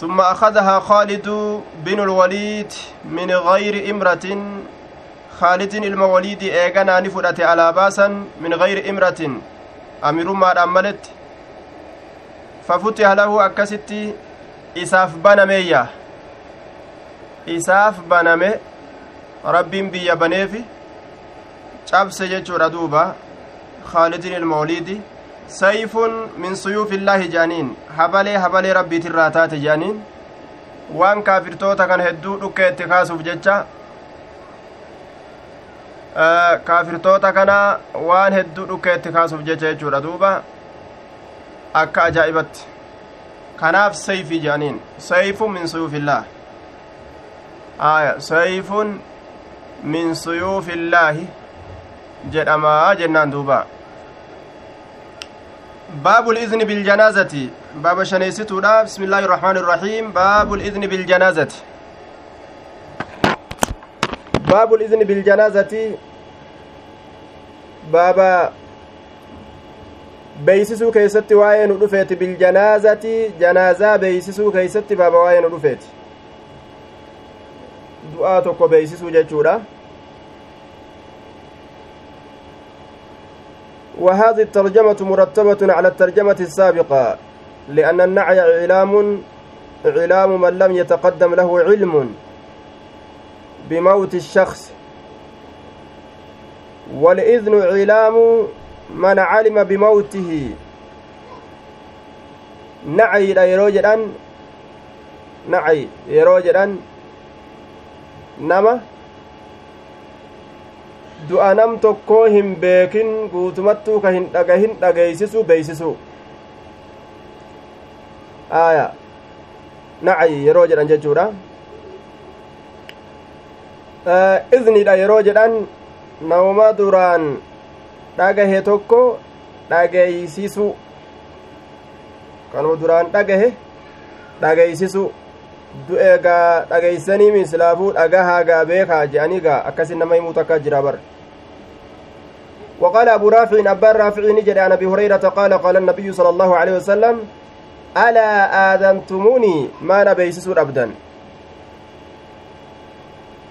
ثم أخذها خالد بن الوليد من غير إمرة. خالد الموليد إيغانا نفرت على باسا من غير إمرة. أمير ما أملت ففتح له أكستي إساف بنمية. إساف بنمي. رب بيا بنيفي cabse jechuudha duuba khaalidin ilmawliidi sayfun min suyuufillaahi jaaniin habalee habalee rabbiitirraa taate jaaniin waan kaafirtoota kan hedduu dhukkee itti kaasuuf jecha kaafirtoota kana waan hedduu dhukkee itti kaasuuf jecha jechuudha duuba akka ajaa'ibatti kanaaf sayfii jaaniin sayfun min suyuufillaah aya sayfun min suyuufillaahi jedhamaa jennaan duuba باب الإذن بالجنازة باب شنيستودا بسم الله الرحمن الرحيم باب الإذن بالجنازة باب الإذن بالجنازة بابا beeysisuu keeysatti waa'ee nu dhufeeti biljanaazati janaazaa beeysisuu keeysatti baaba waa'ee nu dhufeeti du'aa tokko beeysisuu jechuudha وهذه الترجمة مرتبة على الترجمة السابقة لأن النعي إعلام إعلام من لم يتقدم له علم بموت الشخص. والإذن إعلام من علم بموته. نعي لا يروجد نعي يروجد نما du'a nam tokkoo hin beekin guutumattuu ka hin dhagahin dhageeysisu beeysisu aya nacayi yeroo jedhan jechuudha iznidha yeroo jedhan nama duraan dhagahe tokko dhageeysisu kanuma duraan dhagahe dhageeysisu du'eegaa dhageeysanii mislaafuu dhagahaagaa beekaa je'anii gaa akkasin nama himuu takka jira bar وقال أبو رافع أبان رافع نجد عن أبي هريرة قال قال النبي صلى الله عليه وسلم ألا آذنتموني ما نبيسس أبدا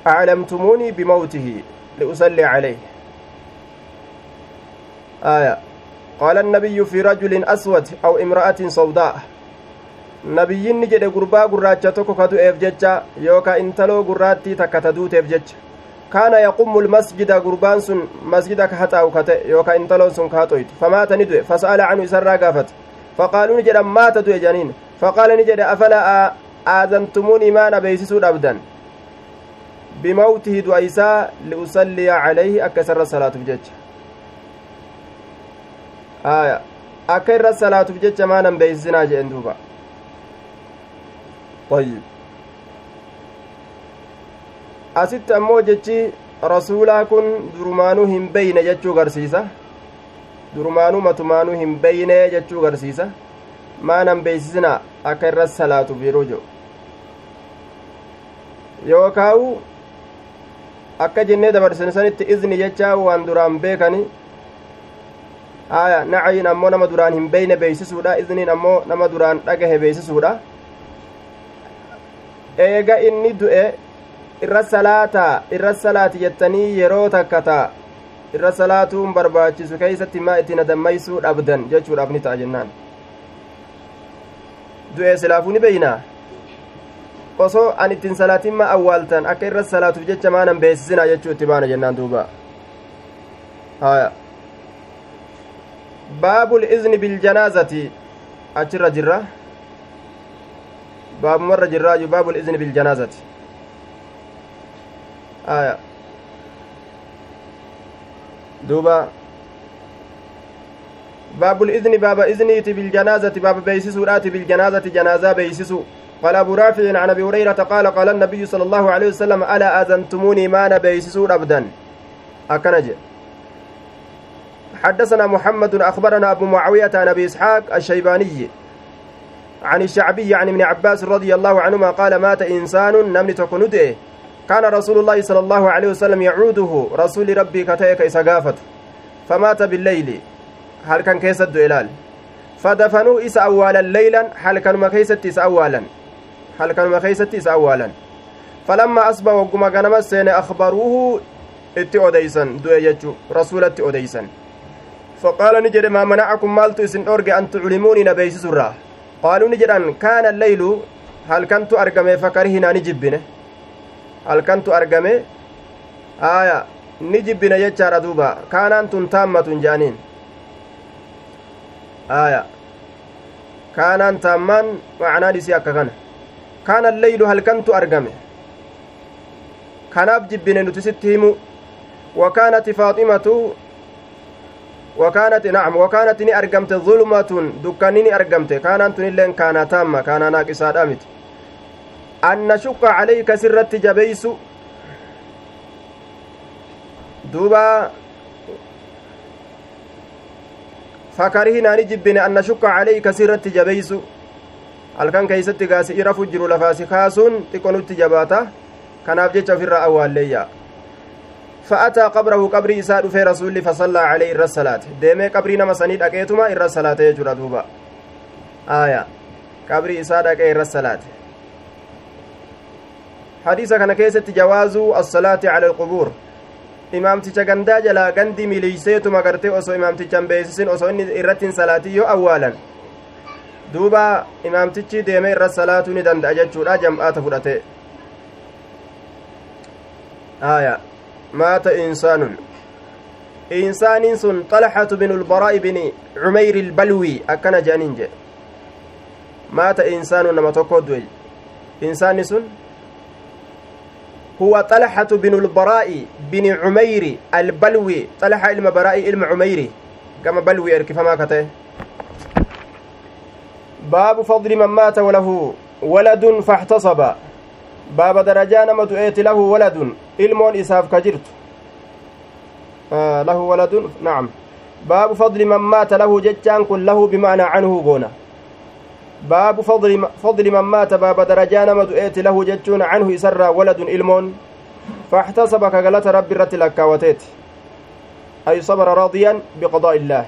أعلمتموني بموته لأصلي عليه. آية. قال النبي في رجل أسود أو امرأة سوداء. Nabiyyiinni jedhe gurbaa gurraacha tokko ka du'eef jecha yookaa intaloo gurraattii takka ta duuteef jecha. Kaana yaqumu lmasjida gurbaan sun masjida ka haxaa'u kate yookaa intaloon sun ka haxoytu famaata ni du'e fasa'ala canhu isarraa gaafate. Faqaaluu ni jedhan maata du'e janiin? Faqaala ni jedhe afalaa aazantumuunii maan abeeysisuu dhabdan? Bimawtihi du'a isaa liusalliya calayhi akka isarra salaatuuf jecha. Akka irra salaatuuf jecha maanan beeysisinaa jedhen duuba طيب asitti ammoo jechi rasuulaa kun durumaanuu hin beyne jechuu garsiisa durumaanuu matumaanuu hin beyne jechuu garsiisa maanan beeysisina akka irra salaatuuf yeroo jedhu yookaawu akka jennee dabarsine sanitti izni jechaa waan duraan beekani aya nacayin ammoo nama duraan hin beyne beeysisuudha izniin ammoo nama duraan dhagahe beeysisuudha eega inni du'e irra salaataa irra salaati jettanii yeroo takka taa irra salaatuun barbaachisu keeysatti maa ittiin adammaysuu dhabdan jechuudhaaf ni ta'a jennaan du'e silaafuu ni beeynaa osoo an ittiin salaatiin ma awwaaltan akka irra salaatuuf jecha maanan beesisinaa jechuu itti baana jennaan duuba haya baabul izni biljanaazati achirra jirra baabumarra jirraaju baabul izni biljanaazati aya duuba baabul izni baaba izniiti biljanaazati baaba beeysisuudhaati biljanaazati janaazaa beeysisu قال أبو رافع عن أبي هريرة قال قال النبي صلى الله عليه وسلم ألا آذنتموني ما نبيسسون أبدا أكنج حدثنا محمد أخبرنا أبو معاوية عن أبي إسحاق الشيباني عن الشعبي عن ابن عباس رضي الله عنهما قال مات إنسان نمني تكنده كان رسول الله صلى الله عليه وسلم يعوده رسول ربي كتيك إسقافت فمات بالليل هل كان كيسد إلال فدفنوا إس أولا ليلا هل كان ما كيست إس أولا halkanuma keeysatti isa awwaalan falammaa asba wagguma ganama seene akbaruuhu itti odeysan du'e jechu rasulatti odeysan faqaala ni jedhe maa manacakum maaltu isin dhorge an jedhan kaana alleylu halkantu argame fakarihinaa ni jibbine halkantu argame aya ni jibbine jechaadha duuba kaanaan tun taammatun je'aniin aya kaanaan taammaan macnaan isii akka kana kaana alleylu halkantu argame kanaaf jibbine nuti sitti himu وكانت فاطمة وكانت نعم وكانت ني أرقمت ظلمة دكاني أرقمت. كانت نلين كان تامة كان ناقصة دامت أن نشق عليك سرت جبيس دوبا فكرهنا نجبن أن نشق عليك سرت جبيس halkan keeysatti gaasi irafu jiru lafaasi kaasuun xiqqonutti jabaata kanaaf jecha ofirra awwaalleeyya فأتى قبره قبري إساء في رسول فصلى عليه إر الصلاة ديمي قبري نما سنيد أكيتما الصلاة يجرى دوبا آية قبري إساء أكي إر الصلاة حديث كان كيسة جواز الصلاة على القبور imaamticha gandaa jalaa gandi miliiseetuma gartee osoo imaamtichan beesisin osoo inni irrattin salaatii yoo awwaalan duuba imaamtichi deemee irra salaatuu ni danda'a jechuudha jam'aata fudhate aya insaaniin sun xalxatu binu lbaraa'i bini cumeyri ilbalwii akkana je'aniin jedhe maata insaanun nama tokko du'e insaanni sun هو طلحة بن البراء بن عمير البلوي طلحة علم براء علم عميري كما بلوي اركف ما كته باب فضل من مات وله ولد فاحتصب باب درجان متؤيت له ولد ilmoon isaaf ka jirtu lahu waladun nacam baabu fadli man maata lahu jechaan kun lahu bimaanaa canhu goona baabu fadli man maata baaba darajaa nama du'eeti lahu jechuun canhu isarraa waladun ilmoon فاحتسب كغلت ربي رت لكاوتيت أي صبر راضيا بقضاء الله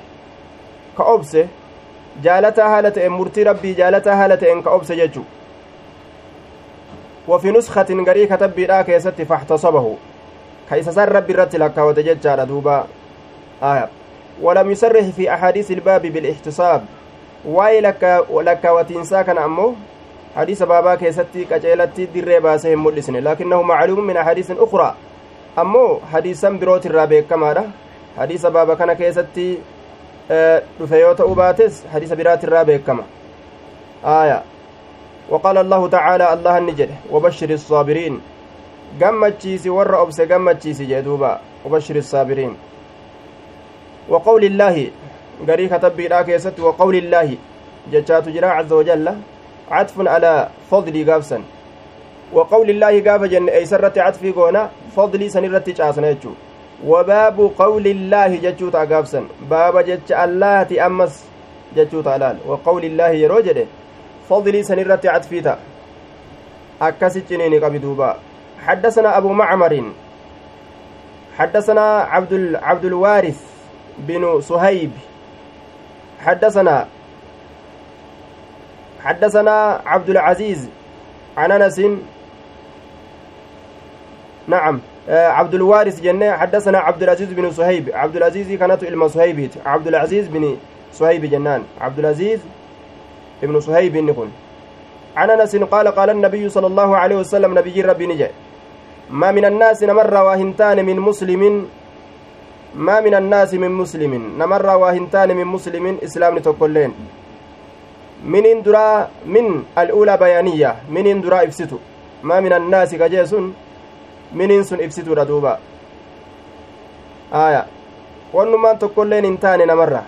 كأبسه جالتا هالة مرتي ربي جالتا هالة إن كأبسه ججو وفي نسخة غري كتب بلا كيست فاحتصبه. كيس سر ربي رت لك وتججال دوبا. آية. ولم يسرح في أحاديث الباب بالاحتساب. واي لك لك وتنسا كان أمه حديث بابا كيستي كجيلتي دري باسه ملسن. لكنه معلوم من أحاديث أخرى. أمو حديثا بروت الرابع كما حديث بابا كان كيستي dhufe yoo ta'uu baates hadiisa biraatirraa beekama aaya وقال الله تعالى الله النجد وبشر الصابرين gammachiisi warra obse gammachiisi jee duuba وبشر الصابرين وقول الله garii katabbiidhaa keessatti وقول الله jechaatu jira عز وجل عطف على فضلي gaafsan وقول الله gaafa jenne eeysarratti عطفii goona فضلii sanirratti caasna jechuu وباب قول الله جechuu ta'a gaafsan baaba jecha allaati ammas jechuu ta'a laal وقول الله yeroo jedhe فضلي سنرت عطفيتا أكسي جنيني قبدوبا حدثنا أبو معمر. حدثنا عبد عبد الوارث بن صهيب. حدثنا حدثنا عبد العزيز عن أنس. نعم. عبد الوارث جنة. حدثنا عبد العزيز بن صهيب. عبد العزيز كانت إلما صهيب عبد العزيز بن صهيب جنان. عبد العزيز ابن صهيب نكون عن أنس قال قال النبي صلى الله عليه وسلم نبي ربي نجي ما من الناس نمر واهنتان من مسلم ما من الناس من مسلم نمر واهنتان من مسلم إسلام تقولين من درا من الأولى بيانية من درا افسدوا ما من الناس كجيسون من سن افسدوا ردوبا. آية. ونمان تقولين انتان نمرة.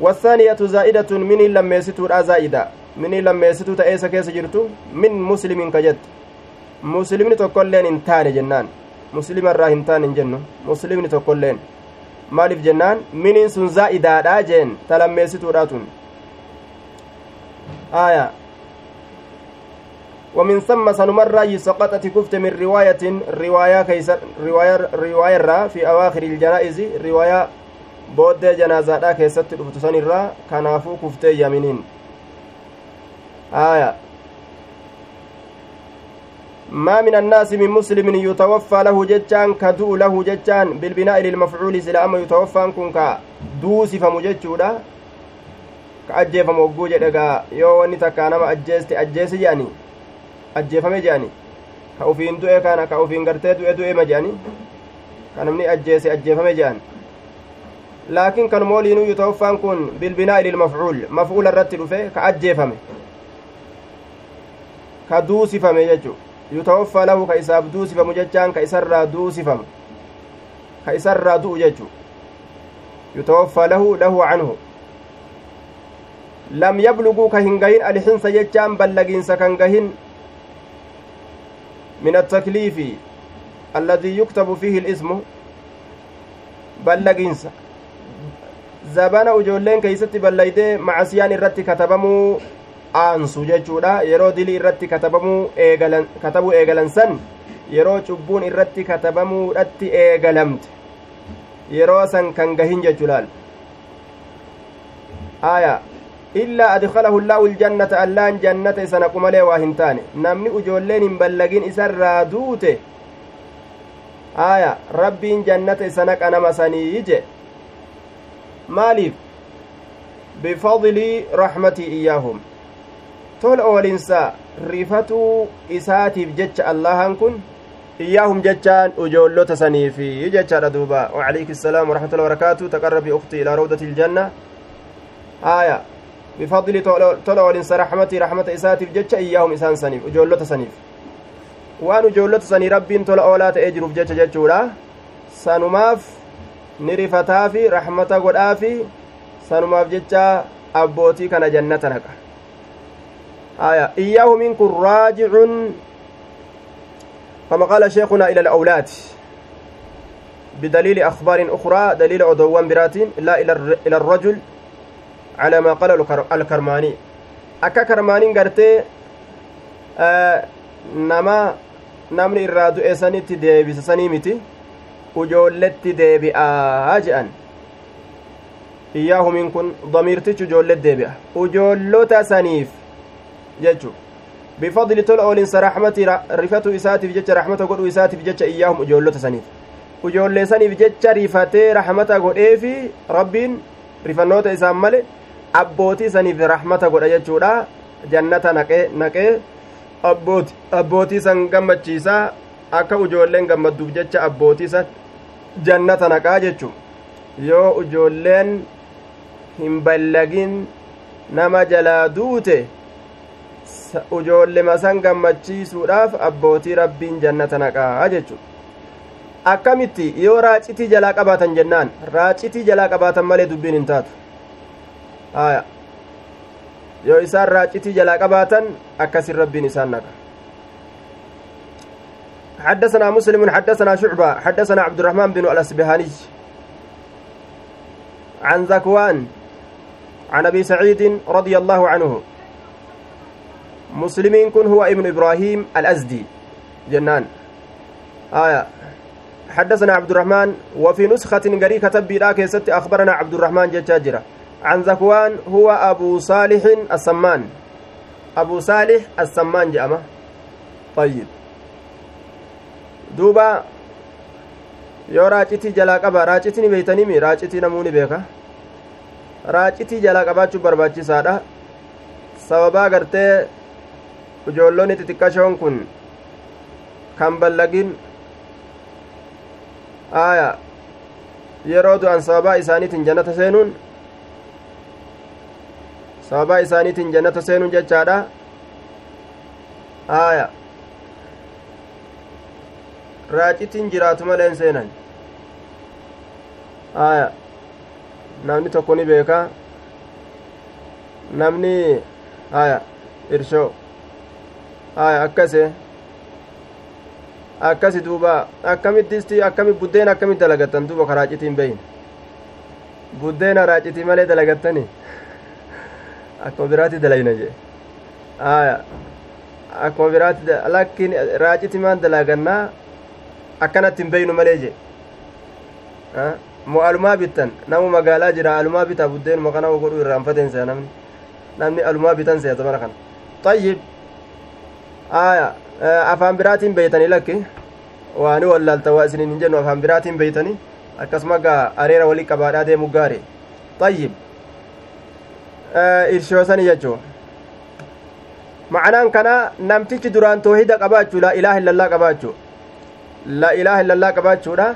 والثانية زائدة من لميستو زائدة من لميستو تأيسا كيس جرتو من مسلم hin taane jennaan muslima irraa hin taane hin jennu muslimni tokkolleen maaliif jennaan miniin sun zaa'idaadha jeen ta lammeessituudha tun aya ومن ثم سنمر سقطت كفت من رواية رواية كيس رواية رواية في أواخر الجنائز رواية booddee janaazaadhaa keessatti dhuftu san irraa kanaafuu kuftee yaminiin. Aya. ما من الناس من مسلم يتوفى له جتان كدو له جتان بالبناء للمفعول سلا أما يتوفى كن كدوسي فمجتشودا كأجيفم وقوجة دقا يو وني تكا نما أجيست أجيس جاني أجيفم جاني كأوفين دوئي كان كأوفين قرتي دوئي دوئي مجاني كان أجيس أجيفم جاني laakiin kan mooliinuu yutawafaan kun bilbinaa'i lilmafcuul mafcuula irratti dhufe ka ajjeefame ka duusifame jechu yutawaffaa lahu ka isaaf duusifamu jechaan ka isarraa duusifamu ka isarraa du'u jechu yutawaffaa lahu lahu canhu lam yabluguu ka hin gahin alxinsa jechaan ballagiinsa kan gahin min attakliifi alladii yuktabu fiihi ilismu ballagiinsa zabana ujoolleen keeysatti ballaytee macasiyaan irratti katabamuu aansu jechuudha yeroo dilii irratti katabamuu eegalan katabuu eegalan san yeroo cubbuun irratti katabamuudhatti eegalamte yeroo san kan gahin jechuudhaan aya illaa adkalahu llaahu iljannata allaan jannata isa naqu malee waa hin taane namni ujoolleen hin ballagin isarraa duute aya rabbiin jannata isa naqa nama sanii je maaliif bifadli raxmatii iyyaahum tol oolinsa rifatuu isaatiif jecha allahan kun iyyaahum jechaan ujoollota saniifi jechaadha duuba wacalayki assalaam waraxmatullahi wabarakaatu taqarrabi ukti ilaa rawdati iljanna aya bifadli tola oolinsa raxmatii raxmata isaatiif jecha iyyaahum isaan saniif ujoollota saniif waan ujoollota sanii rabbiin tola oolaa ta'ee jiruuf jecha jechuudha sanumaaf ni rifataafi raxmata godhaafi sanumaaf jecha abbootii kana jannata naqa. Aya iyyaahu minkun raajicun كما قال شيخنا إلى الأولاد بدليل أخبار أخرى دليل عدوان برات لا إلى الرجل على ما قال الكرماني أكا كرماني قرتي آه نما نمني الرادو إيساني تدي بسساني متي ujoolletti deebi'aa je'an iyyaahumiin kun damiirtichi ujoollet deebi'a ujoollota saniif jechu bifadli tola oolinsa raxmati rifatu isaatiif jecha raxmata godhuu isaatiif jecha iyyaahum ujoollota saniif ujoollee saniif jecha rifatee raxmata godheefi rabbiin rifannoota isaan male abbootii saniif raxmata godha jechuudha jannata naqee naqee abbootii san gammachiisaa akka ujoolleen gammadduuf jecha abbootii san jannata naqaa jechu yoo ujoolleen hin ballagin nama jalaa duute ujoollema san gammachiisuudhaaf abbootii rabbiin jannata naqaa jechu akkamitti? Yoo raacitii jalaa qabaatan jennaan. Raacitii jalaa qabaatan malee dubbiin hin taatu. Yoo isaan raacitii jalaa qabaatan akkasin rabbiin isaan naqa حدثنا مسلم حدثنا شعبة حدثنا عبد الرحمن بن الأسبهاني. عن ذكوان عن أبي سعيد رضي الله عنه. مسلمين كن هو ابن إبراهيم الأزدي. جنان. آية. حدثنا عبد الرحمن وفي نسخة قري كتب ست أخبرنا عبد الرحمن جاجرة عن ذكوان هو أبو صالح السمان. أبو صالح السمان جامة طيب. Duuba yoo raacitii jalaa qaba raacitii ni beeytanimi raacitii namuu ni beeka raacitii jalaa qabaachuuf barbaachisaadha sababaa gartee ijoolloonni xixiqqashoon kun kan ballagin aya yeroo du'an sababaa isaaniitiin jannata seenuun sababaa isaaniitiin jannata seenuun jechaadha aya raacitiin jiraatu malee hin seenan aya namni tokko ni beeka namni aya irshoo aya akkase akkasi duuba akkamittisti akkami buddeena akkamit dalagattan duuba ka raacitiin beyin buddeena raacitii malee dalagattani akkuma biraatti dalayna jee aya akkuma biraatti lakkin raaciti maan dalagannaa akkanatti hin beeynu malee je moo alumaa bittan namu magaalaa jira alumaa bitaa buddeenuma kana godhu irraanfateen se'a namni namni alumaa bitan se'a zamana kana طيب آية afaan biraatiin beeytanii lakki waani wallaalta waa isinin hin jennu afaan biraatiin beeytanii akkasuma gaa areera walii qabaadhaa deemu gaari xayyib irshoosani jechuu macnaan kana namtichi duraan toohida qabaachuu la ilaaha illallaa qabaachuu la ilaaha illallaa qabaachuudha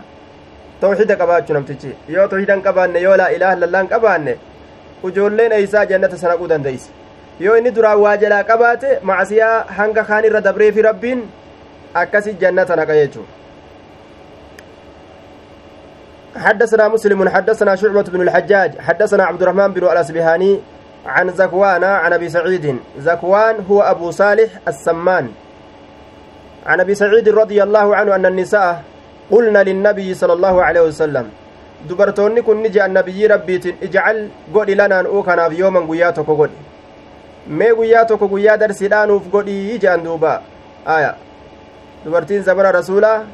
toohida qabaachuu namtichi yoo toohida hin qabaanne yoo la ilaaha illallaa hin qabaanne ujoolleen eeysaa jannata sanaquu dandeeyse yoo inni duraan waa jalaa qabaate macsiyaa hanga kaan irra dabreefi rabbiin akkasi jannata naqa jechuu حدثنا مسلم حدثنا شعبة بن الحجاج حدثنا عبد الرحمن بن الأسبهاني عن زكوان عن أبي سعيد زكوان هو أبو صالح السمان عن أبي سعيد رضي الله عنه أن النساء قلنا للنبي صلى الله عليه وسلم kun ni je'an nabiyyi rabbiitiin ijcal godhi lanaan uu kanaaf yooman guyyaa tokko godhi mee guyyaa tokko guyyaa darsiidhaanuuf godhii je'an duuba aya dubartiin zamana rasuulaa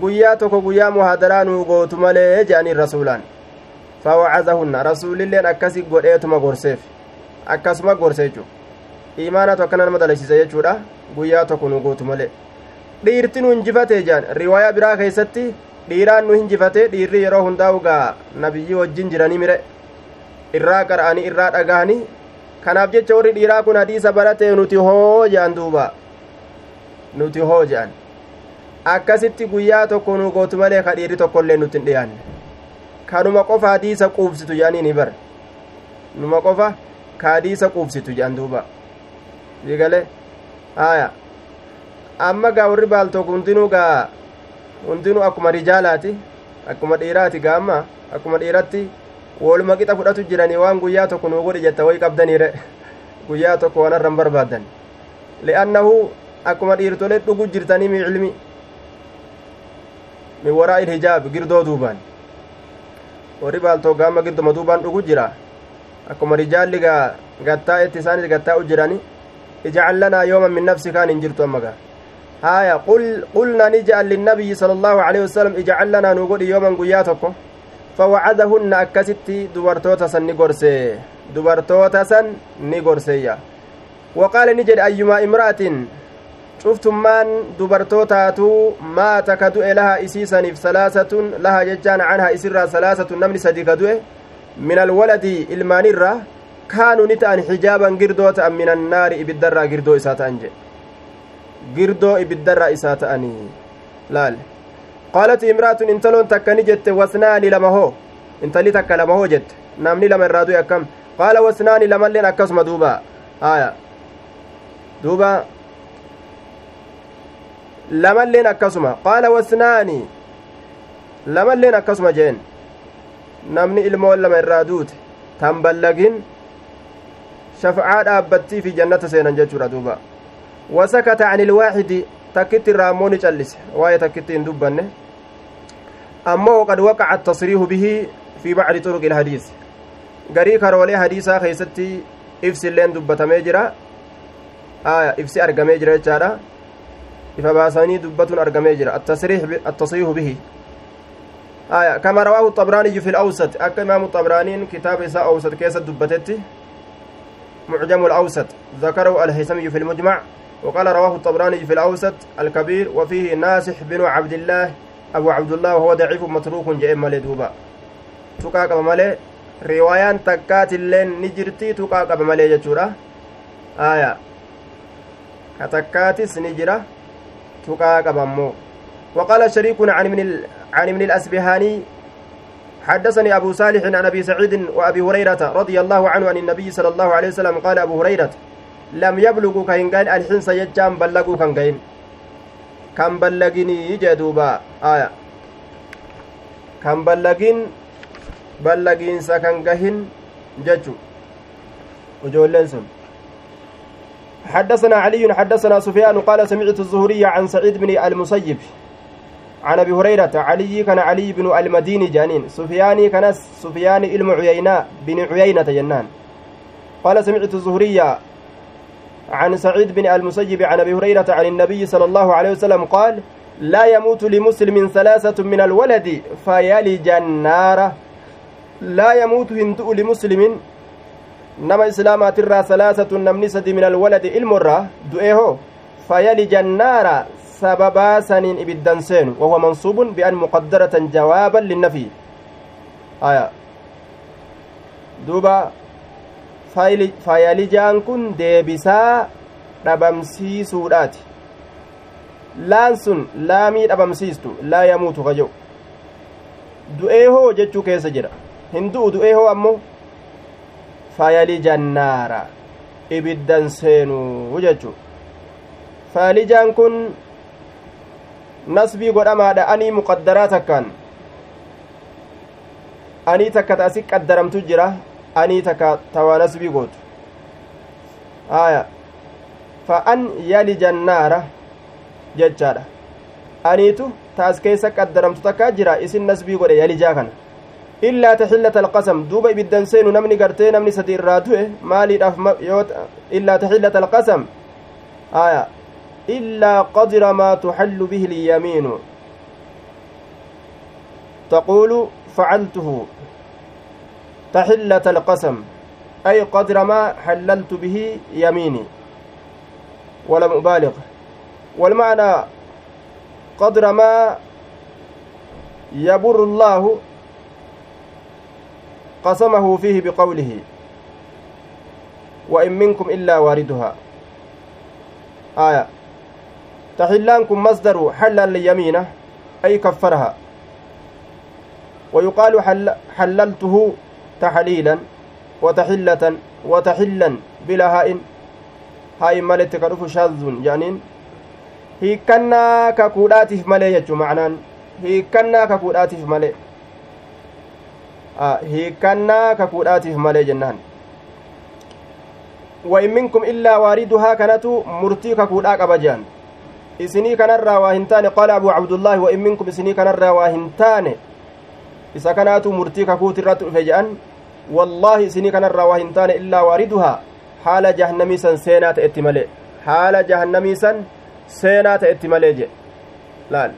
guyyaa tokko guyyaa muhaadaraa nuu gootu malee je'aniin rasuulaan fawacazahunna rasuulilleen akkasi godheetuma gorseef akkasuma gorse jechuu imaanatu akkana nama dalasiisa jechuudha guyyaa tokko nu gootu malee dhiirti nu hinjifatee jean riwaayaa biraa keeysatti dhiiraan nu hinjifatee dhiirri yeroo hundaa'u gaa nabiyyii wajjin jiranii mire irraa qara'anii irraa dhagahanii kanaaf jecha warri dhiiraa kun hadiisa baratee nuti hoo je'an duuba nuti hoo je'an akkasitti guyyaa tokko nu gootu malee ka dhiirri tokkollee nutti hin dhiyaanne kanuma qofa hadiisa quubsitu jedhanii ni bara numa qofa ka hadiisa quubsitu jedhan duuba digale haya amma gaa warri baaltook hundinuu gaa hundinuu akkuma rijaalaati akkuma dhiiraati gaa amma akkuma dhiiratti woluma qixa fudhatu jiranii waan guyyaa tokko nuu godhi jetta way qabdaniire guyyaa tokko waan arran barbaadan li'annahu akkuma dhiirtolee dhugu jirtanii mi cilmi min waraa'il hijaab girdoo duubaan warri baaltoo gaama girdoma duubaan dhugu jira akkuma rijaalli gaa gattaa'etti isaanis gattaa'u jirani ijcal lanaa yooman min nafsi kaan hin jirtu amma gaa haya qulna nij'al linnabiyyi sala allahu aleyhi wasalam ijcal lanaa nuu godhi yooman guyyaa tokko fawacadahunna akkasitti dubartoota san ni gorse dubartoota san ni gorseeyya waqaala ni jedhe ayyumaa imra'atin cuftummaan dubartootaatu maata ka du'e laha isiisaniif salaasatun laha jechaan canhaa isirraa salaasatun namni kaanuu ni ta'an xijaaban girdoo ta'an min annaari ibiddarraa girdoo isaa ta'an jedhe girdoo ibiddarraa isaa ta'anii laal qaalati imraatun intaloon takka ni jette wasnaani lama hoo intali takka lama hoo jette namni lama irraa du'e akkam qaala wasnaani lamalleen akkasuma duuba aya duuba lamalleen akkasuma qaala wasnaani lamalleen akkasuma jeen namni ilmoon lama irraa duute tan ballagin shafa'aa dhaabbattii fi jannata seenan jechuudha duuba wasakata ani ilwaaxidi takkitti irraa ammoo ni callise waa'ee takkitti hin dubbanne ammoo qad waqaca attasriihu bihi fi bacdi turuqi ilhadiis garii karoolee hadiisaa keeysatti ibsi illeen dubbatamee jira aya ibsi argamee jira jechaadha ifa baasanii dubbatuun argamee jira attasriihu bihi aya kama rawaahu xabraaniyyu fi lawsat akka imaamu xabraaniin kitaaba isaa awsat معجم الأوسط ذكره الهيثمي في المجمع وقال رواه الطبراني في الأوسط الكبير وفيه ناسح بن عبد الله أبو عبد الله وهو ضعيف متروك جئ مالي دوبا. تقاق مالي روايان تكات اللين نجرتي تقاق مالي جتورا. آية. كتكاتس نجرة تقاق ممو وقال شريك عن من. عن من الأسبهاني حدثني أبو صالح عن أبي سعيد وأبي هريرة رضي الله عنه عن النبي صلى الله عليه وسلم قال أبو هريرة لم يبلغوا كهنجان الحنس يجام بلغوا كهنجين كم بلغني جدوبا؟ آية. كم بلغين بلغين سكنجهن ججو. وجولين سن. حدثنا علي حدثنا سفيان قال سمعت الزهري عن سعيد بن المسيب. عن أبي هريرة علي كان علي بن المديني جانين سفياني كان سفيان علم عيينة بن عيينة جنان. قال سمعت الزهرية عن سعيد بن المسيب عن أبي هريرة عن النبي صلى الله عليه وسلم قال لا يموت لمسلم ثلاثة من الولد فيلج النار لا يموت هندؤ لمسلم. نما إسلاما ترى ثلاثة نمنسة من الولد المرة دؤيه فيلج النار سببا سنين إبدا سين وهو منصوب بأن مقدرة جوابا للنفي آية دوبا fayalijaan kun deebisaa dhabamsiisuudhaati laan sun laamii dhabamsiistu laa yamuutu kaje'u du'ee hoo jechuu keessa jira hin du'u du'ee hoo ammoo fayalijannaara ibiddan seenuu jechuu faalijaan kun nasbii godhamaadha anii muqaddaraa takkaan anii takka ta asi qaddaramtu jira anii takka tawaa nasbii gootu aya fa an yalija annaara jechaadha aniitu taas keessa qaddaramtu takkaa jira isin nasbii godhe yalijaa kana illaa taxillata alqasam duuba ibiddan seenu namni gartee namni sadi irraa du'e maaliidhaaf yoo illaa taxillata alqasam aya illaa qadira maa tuxallu bihi ilyamiinu taquulu facaltuhu تحلة القسم. أي قدر ما حللت به يميني. ولم أبالغ. والمعنى قدر ما يبر الله قسمه فيه بقوله. وإن منكم إلا واردها. آية. تحلانكم مصدر حلل اليمين أي كفرها. ويقال حل حللته تحليلا وتحلة وتحلا بلا هاء. هاء مالت كرف شاذ جانين. hiikkannaa kakuudhaatiif malee jechuu macnaan hiikkannaa kakuudhaatiif malee hiikkannaa kakuudhaatiif malee jennaan وإن منكم إلا واردها كانت مرتي ككودا قبجان إسني كان الرواهنتان قال أبو عبد الله وإن منكم إسني كان الرواهنتان isa kanaatu murtii kakuuti irratti dhufe jedhan wallaahi isinii kanarraa waa hin taane illaa waariduhaa haala jahannamii san seenaa ta'etti malee haala jahannamii san seenaa ta'etti malee jedhe laal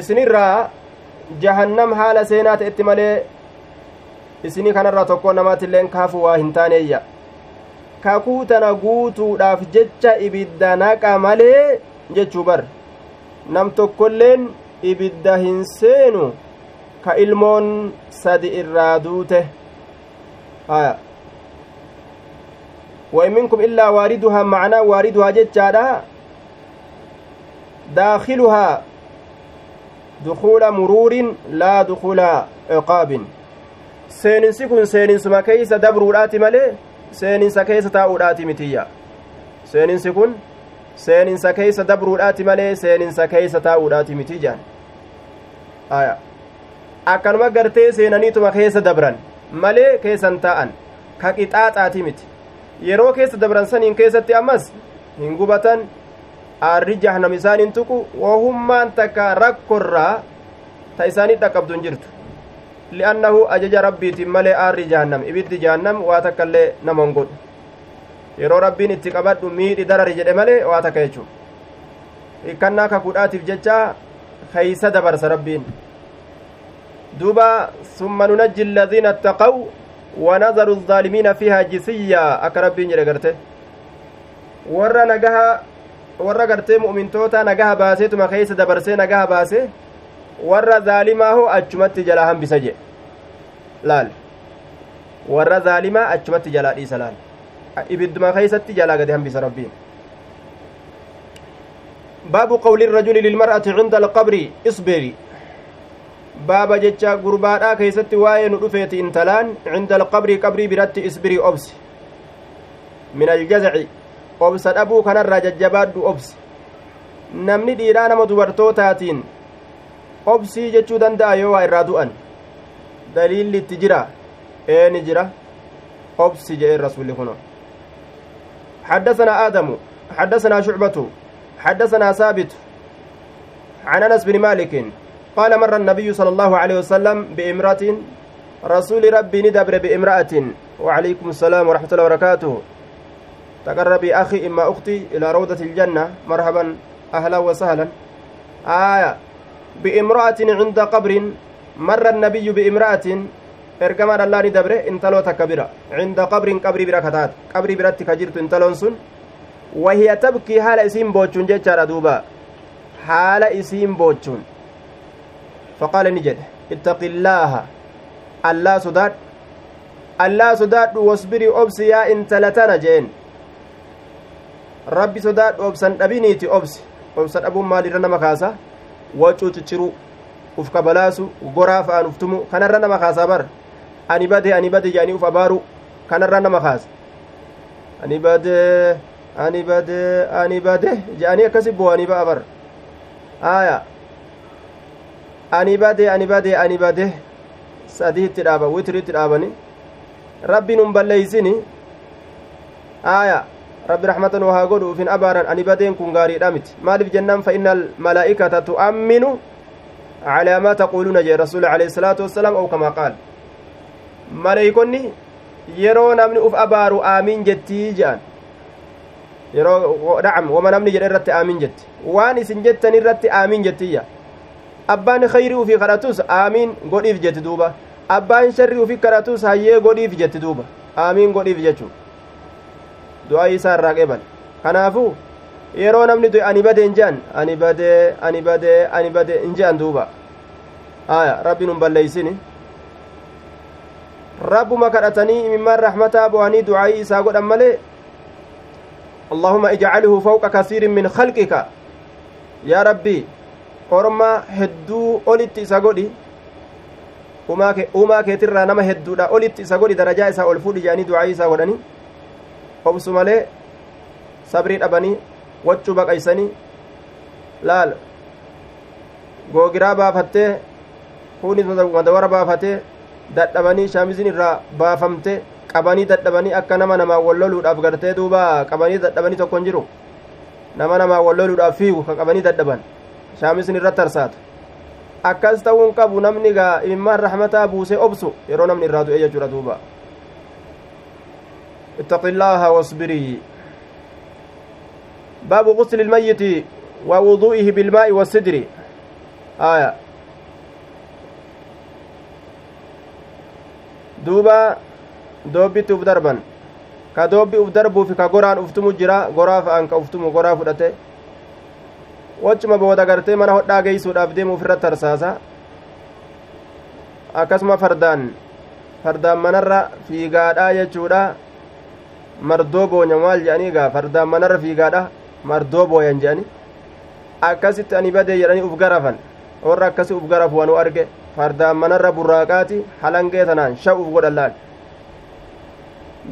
isinirraa jahannam haala seenaa ta'etti malee isinii kanarraa tokko namaatiilleen kaafu waa hin taaneeyya kakuu tana guutuudhaaf jecha ibidda naqa malee jechuu bar nam tokkolleen ibidda hin seenu ka ilmoon sadi irraa duute aya وإن منكم إلا واردها معنى واردها جتشادا داخلها دخول مرور لا دخول عقاب seeninsi kun seeninsuma keeysa dabruudhaati malee seeninsa keeysa taa'uudhaati mitiyya seeninsi kun seeninsa keeysa dabruudhaati malee seeninsa keeysa taa'uudhaati miti jaan aya akkanuma gartee seenaniituma keessa dabran malee keessan taa'an ka qixaaxaati miti yeroo keessa dabran saniin keessatti ammas hin gubatan aarri jahnam isaan hin tuqu wohummaan takka rakkorraa ta isaanii dhaqqabdu hin jirtu li'annahu ajaja rabbiitiin malee aarri jahannam ibiddi jahannam waa takka illee nama hin godhu yeroo rabbiin itti qabadhu miidhi darari jedhe malee waa takka jechuu hikkannaa kakuudhaatiif jecha keeysa dabarsa rabbiin duuba summa nunajji alladhiina attaqaw ونذر الظالمين فيها جثيا akka rabbiin jedhe garte warra nagaha warra gartee mu'mintoota nagaha baaseetuma keeysa dabarsee nagaha baase warra zaalimaaho achumatti jalaa hambisa jedhe laal warra zaalimaa achumatti jalaa dhiisa laal ibidduma keeysatti jalaa gade hambisa rabbiin baabu qawli الرجل للمرأة عند القبر اصبري baaba jecha gurbaadhaa keeysatti waa'ee nu dhufeeti intalaan cinda alqabrii qabrii biratti isbirii obsi min aljazaci obsa dhabuu kanarraa jajjabaadhu obsi namni dhiiraa nama dubartootaatiin obsii jechuu danda'a yoo waa irraa du'an daliilli itti jira eeni jira obsi jedheen rasulli kuno حدثنا آدم حدثنا شعبة حدثنا ثابت عن أنس بن مالك قال مر النبي صلى الله عليه وسلم بامرأة رسول ربي ندبر بامرأة وعليكم السلام ورحمة الله وبركاته. تقربي أخي إما أختي إلى روضة الجنة مرحبا أهلا وسهلا. آية بامرأة عند قبر مر النبي بامرأة bira cinda qabrin qabrii bira kataate qabrii biratti ka jirtu intaloon sun wahiya tabkii haala isiin boochuun jechaadha duuba haala isiin boochuun faqaala ni jedhe ittaqi illaaha allaa sodaadhu allaa sodaadhu wasbirii obsi yaa intala tana jeen rabbi sodaadhu obsan dhabiniiti obsi obsa dhabuun maalirra nama kaasa wacuu cicciruu uf kabalaasu goraa fa'aan uftumu kanarra nama kaasaa bar ani bade ani bade jedhanii uf abaaru kanarra nama kaasa ani bade ani bade ani bade jedhanii akkasi bo'anii ba'a bar aya ani bade ani bade ani bade sadiitti dhaaba witiritti dhaabani rabbiin un balleeysini aya rabbi raxmatan haa godhu ufin abaaran ani badeen kun gaariidha miti maaliif jennaan fa inna almalaa'ikata tu'amminu calaa maa taquuluuna jee rasuuli alayhi salaatu wassalaam ou kamaa qaal maleeykonni yeroo namni uf abaaru aamiin jettii je'an yeroo dhacam wama namni jedhe irratti aamiin jetti waan isin jettan irratti aamiin jettiyya abbaan khayrii ufii kadhatus aamiin godhiif jetti duuba abbaan sharrii ufii kadhatus hayyee godhiif jetti duuba aamiin godhiif jechuu du'aa isaa irraa qeeban kanaafuu yeroo namni du'e ani bade hin je'an ani badee ani badee ani badee hin je'an duuba aya rabbiin hun balleeysini rabbuma kadhatanii imimmaan rahmataa bo'anii du'aayii isaa godhan malee اللهم اجعله فوق كثير من خلقك يا ربي orma hedduu olitti isa godhi uumaa keetirraa nama hedduudha olitti isa godhi darajaa isaa ol fuudhi jedhanii du'aayii isaa godhanii obsu malee sabrii dhabanii waccuu baqaysanii laal googiraa baafattee fuunis madawara baafatee dadhabanii shaamizin irraa baafamte qabanii dadhabanii akka nama namaa walloluudhaaf gartee duuba qabanii dadhabanii tokko hin jiru nama namaa walloluudhaaf fiigu ka qabanii dadhaban shaamisin irratti tarsaatu akkas ta'uun qabu namni gaa imimmaan rahmataa buusee obsu yeroo namni irraa du'e jechuudha duuba اتق الله واصبري باب غسل الميت ووضوئه بالماء والسدر آية دوبا doobbitti uf darban ka doobbi uf darbuufi ka goraan uftumu jira goraa fa'an ka uftumu goraa fudhate wachuma booda gartee mana hodhaa geeysuudhaaf deemuuf irratti tarsaasa akkasuma fardaan fardaan manarra fiigaadhaa jechuudha mardoo boonya maal jedhanii gaa fardaan manarra fiigaadha mardoo booyan jedhani akkasitti ani badee jedhanii uf garafan warra akkasi uf garafu wanu arge. Fardaan manarra burraaqaati. Halangee tanaan sha uf godhan laal.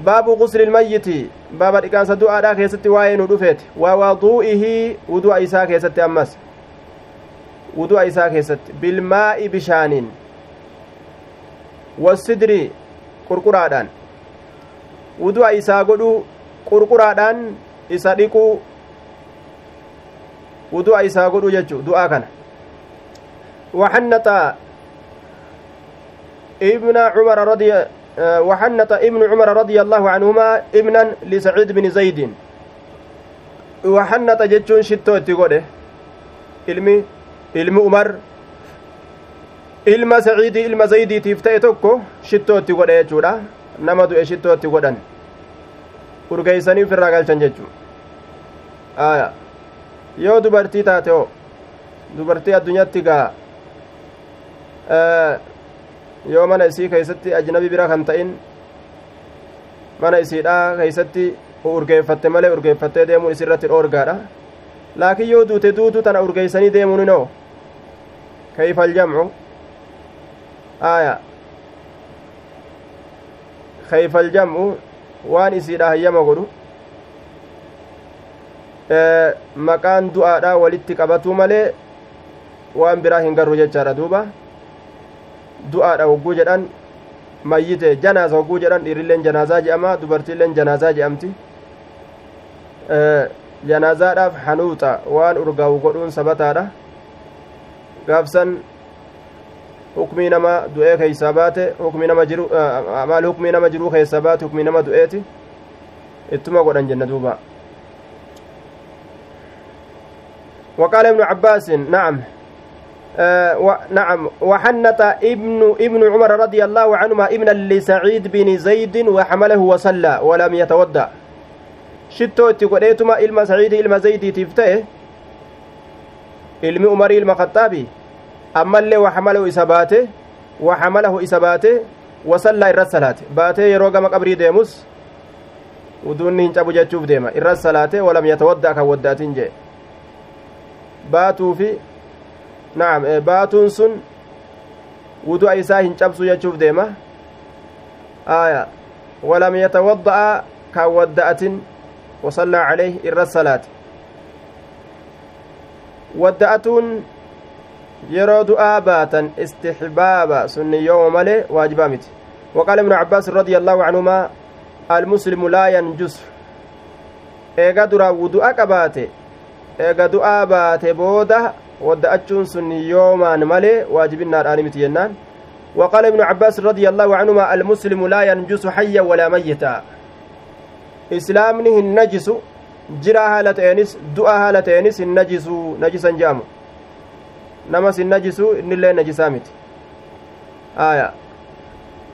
Baabu qusli ilmayyiti baaba dhiqaansa du'aadhaa keessatti waa'ee nu dhufeeti. Waa waduu'ihii wudu'a isaa keessatti ammas. Wudu'a isaa keessatti. Bilmaa'i bishaaniin wasidri qurquraadhaan wudu'a isaa godhuu qurquraadhaan isa dhiquu wudu'a isaa godhuu jechuu du'aa kana waxannaxa ibna cumara radiya وحنط ابن عمر رضي الله عنهما ابنا لسعيد بن زيد وحنط جتشون شتو اتقوله ilmi ilmi umar ilma saciidii ilma zaydiitiif ta'e tokko shittoo itti godhe jechuudha nama du'e shittoo itti godhan. Urgeeysanii ufirraa galchan jechuu aya. Yoo dubartii taate o dubartii addunyaatti gaa. Yoo mana isii keeysatti ajnabi bira kan ta'in mana isiidha keeysatti urgeeffatte malee urgeeffattee deemuun isirratti dhoorgaadha. Laakiin yoo duute duutu tana urgeeysanii deemuun inoo kayfa aljamcu aya kayfa aljamcu waan isiidha hayyama godhu maqaan du'aadha walitti qabatuu malee waan biraa hin garru jechaadha duuba du'aadha hogguu jedhan mayyite janaasa hogguu jedhan dhiirilleen janaazaa je'ama dubartiilleen janaazaa je'amti janaazaadhaaf hanuuxa waan urgaawu godhuun sabataadha gaafsan hukmii nama du'ee keeysaa baate hukmii nama jiru maal hukmii nama jiruu keessa baate hukmii nama du'eeti ittuma godhan jenna duuba وقال ابن عباس نعم آه و... نعم وحنط ابن ابن عمر رضي الله عنهما ابنا لسعيد بن زيد وحمله وصلى ولم يتودع itti godheetuma ilma saciidii ilma zaydiitiif ta'e ilmi umarii ilma kaxaabi ammallee waxamalahu isa baate waxamalahu isa baate wasallaa irra salaate baatee yeroo gama qabrii deemus uduunni hin cabu jechuuf deema irra salaate walam yatawadda'a kan waddaatin jee baatuu naam baatuun sun wudu'a isaa hin cabsu jechuuf deema aya walam yatawadda'a kan wadda'atin wasallaa calayhi irra salaate wadda'atuun yeroo du'aa baatan istixbaaba sunni yooma malee waajibaa miti وقال ابن عباس رضي الله عنهما المسلم لا ينجس eega duraa wudu'a qabaate eega du'aa baate booda wadda'achuun sun yoomaan malee waajibinnaadhaani miti jennaan وقال ابن عباس رضي الله عنهما المسلم لا ينجس حيا ولا ميتا إسلامني النجس جرى هالتينس دعا هالتينس النجس نجسا جامو نمس النجس إن الله نجسامت آية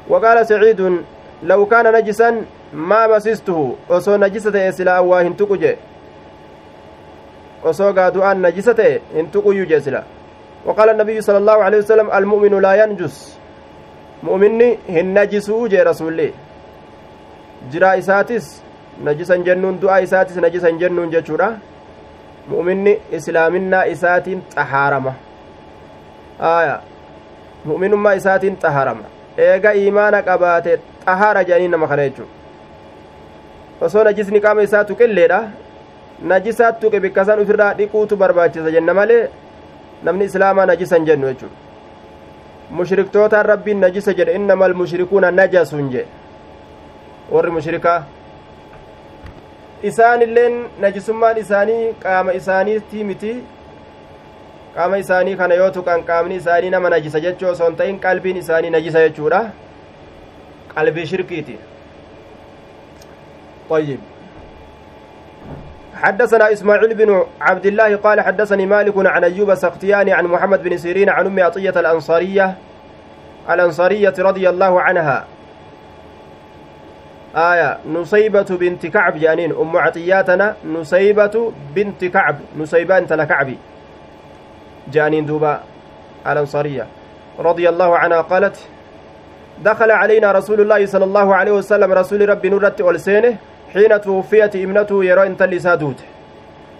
وقال سعيد لو كان نجسا ما مسسته osoo najisa ta'e silaa waa hin tuqu jee. Osoo gaa du'aan najisa ta'e hin tuquyyuu jee sila. وقال النبي صلى الله عليه وسلم المؤمن لا ينجس مؤمني هن نجسو جي رسولي جرا إساتس نجسا جنون دعا إساتس نجسا جنون جچورا مؤمني إسلامنا إسات طهارمة مؤمن ما إسات طهارمة eega iimaana qabaate xahaara jedhanii nama kana jechuudha osoo najisni qaama isaa tuqilleedha najisaat tuqe bikkasan ufirraa dhiquutu barbaachisa jenna malee namni islaamaa najisan jennu jechuudha mushriktootaan rabbiin najisa jedhe innamal mushrikuuna najasun jedhe warri mushrikaa isaan illeen najisummaan isaanii qaama isaaniitii miti qaama isaanii kana yoo tuqan qaamni isaanii nama najisa jechuu osoo hin ta'in qalbiin isaanii najisa jechuudha. Qalbii shirkiiti. طيب حدثنا إسماعيل بن عبد الله قال حدثني مالك عن أيوب السختياني عن محمد بن سيرين عن أم عطية الأنصارية الأنصارية رضي الله عنها. آية نصيبة بنت كعب جانين أم عطياتنا نصيبة بنت كعب نصيبة أنت لكعبي. جانين دوبا الأنصارية. رضي الله عنها قالت دخل علينا رسول الله صلى الله عليه وسلم رسول ربي نورت والسينه حين توفيت ابنته يرى انت اللي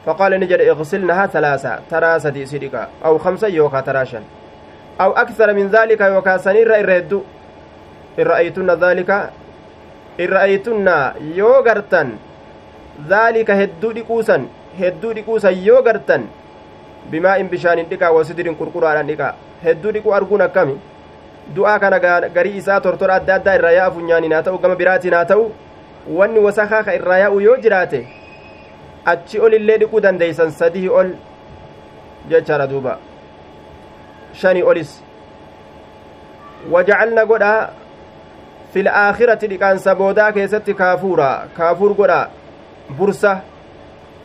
فقال نجد اغسلنها ثلاثة تراسة سيدك أو خمسة يوكا تراشا. أو أكثر من ذلك يوكا سنير إرهدو إن رأيتن ذلك إن رأيتن يوغرتن. ذلك هدو ديكوسا هدو ديكوسا يوغرتن. بماء بشان ديكا وسدر قرقرا ديكا هدو ديكو أرجون كمي du'aa kana garii isaa tortora adda addaa irraa yaa'u funyaaniin haa ta'u gama biraatiin haa ta'u wanni wasakaa ka irraa yaa'u yoo jiraate achi ol illee dhiquu dandeeysan sadii ol jechaadha duuba shanii olis wajacalna godha fil aakhirati dhiqaansa boodaa keessatti kaafuura kaafuur godha bursa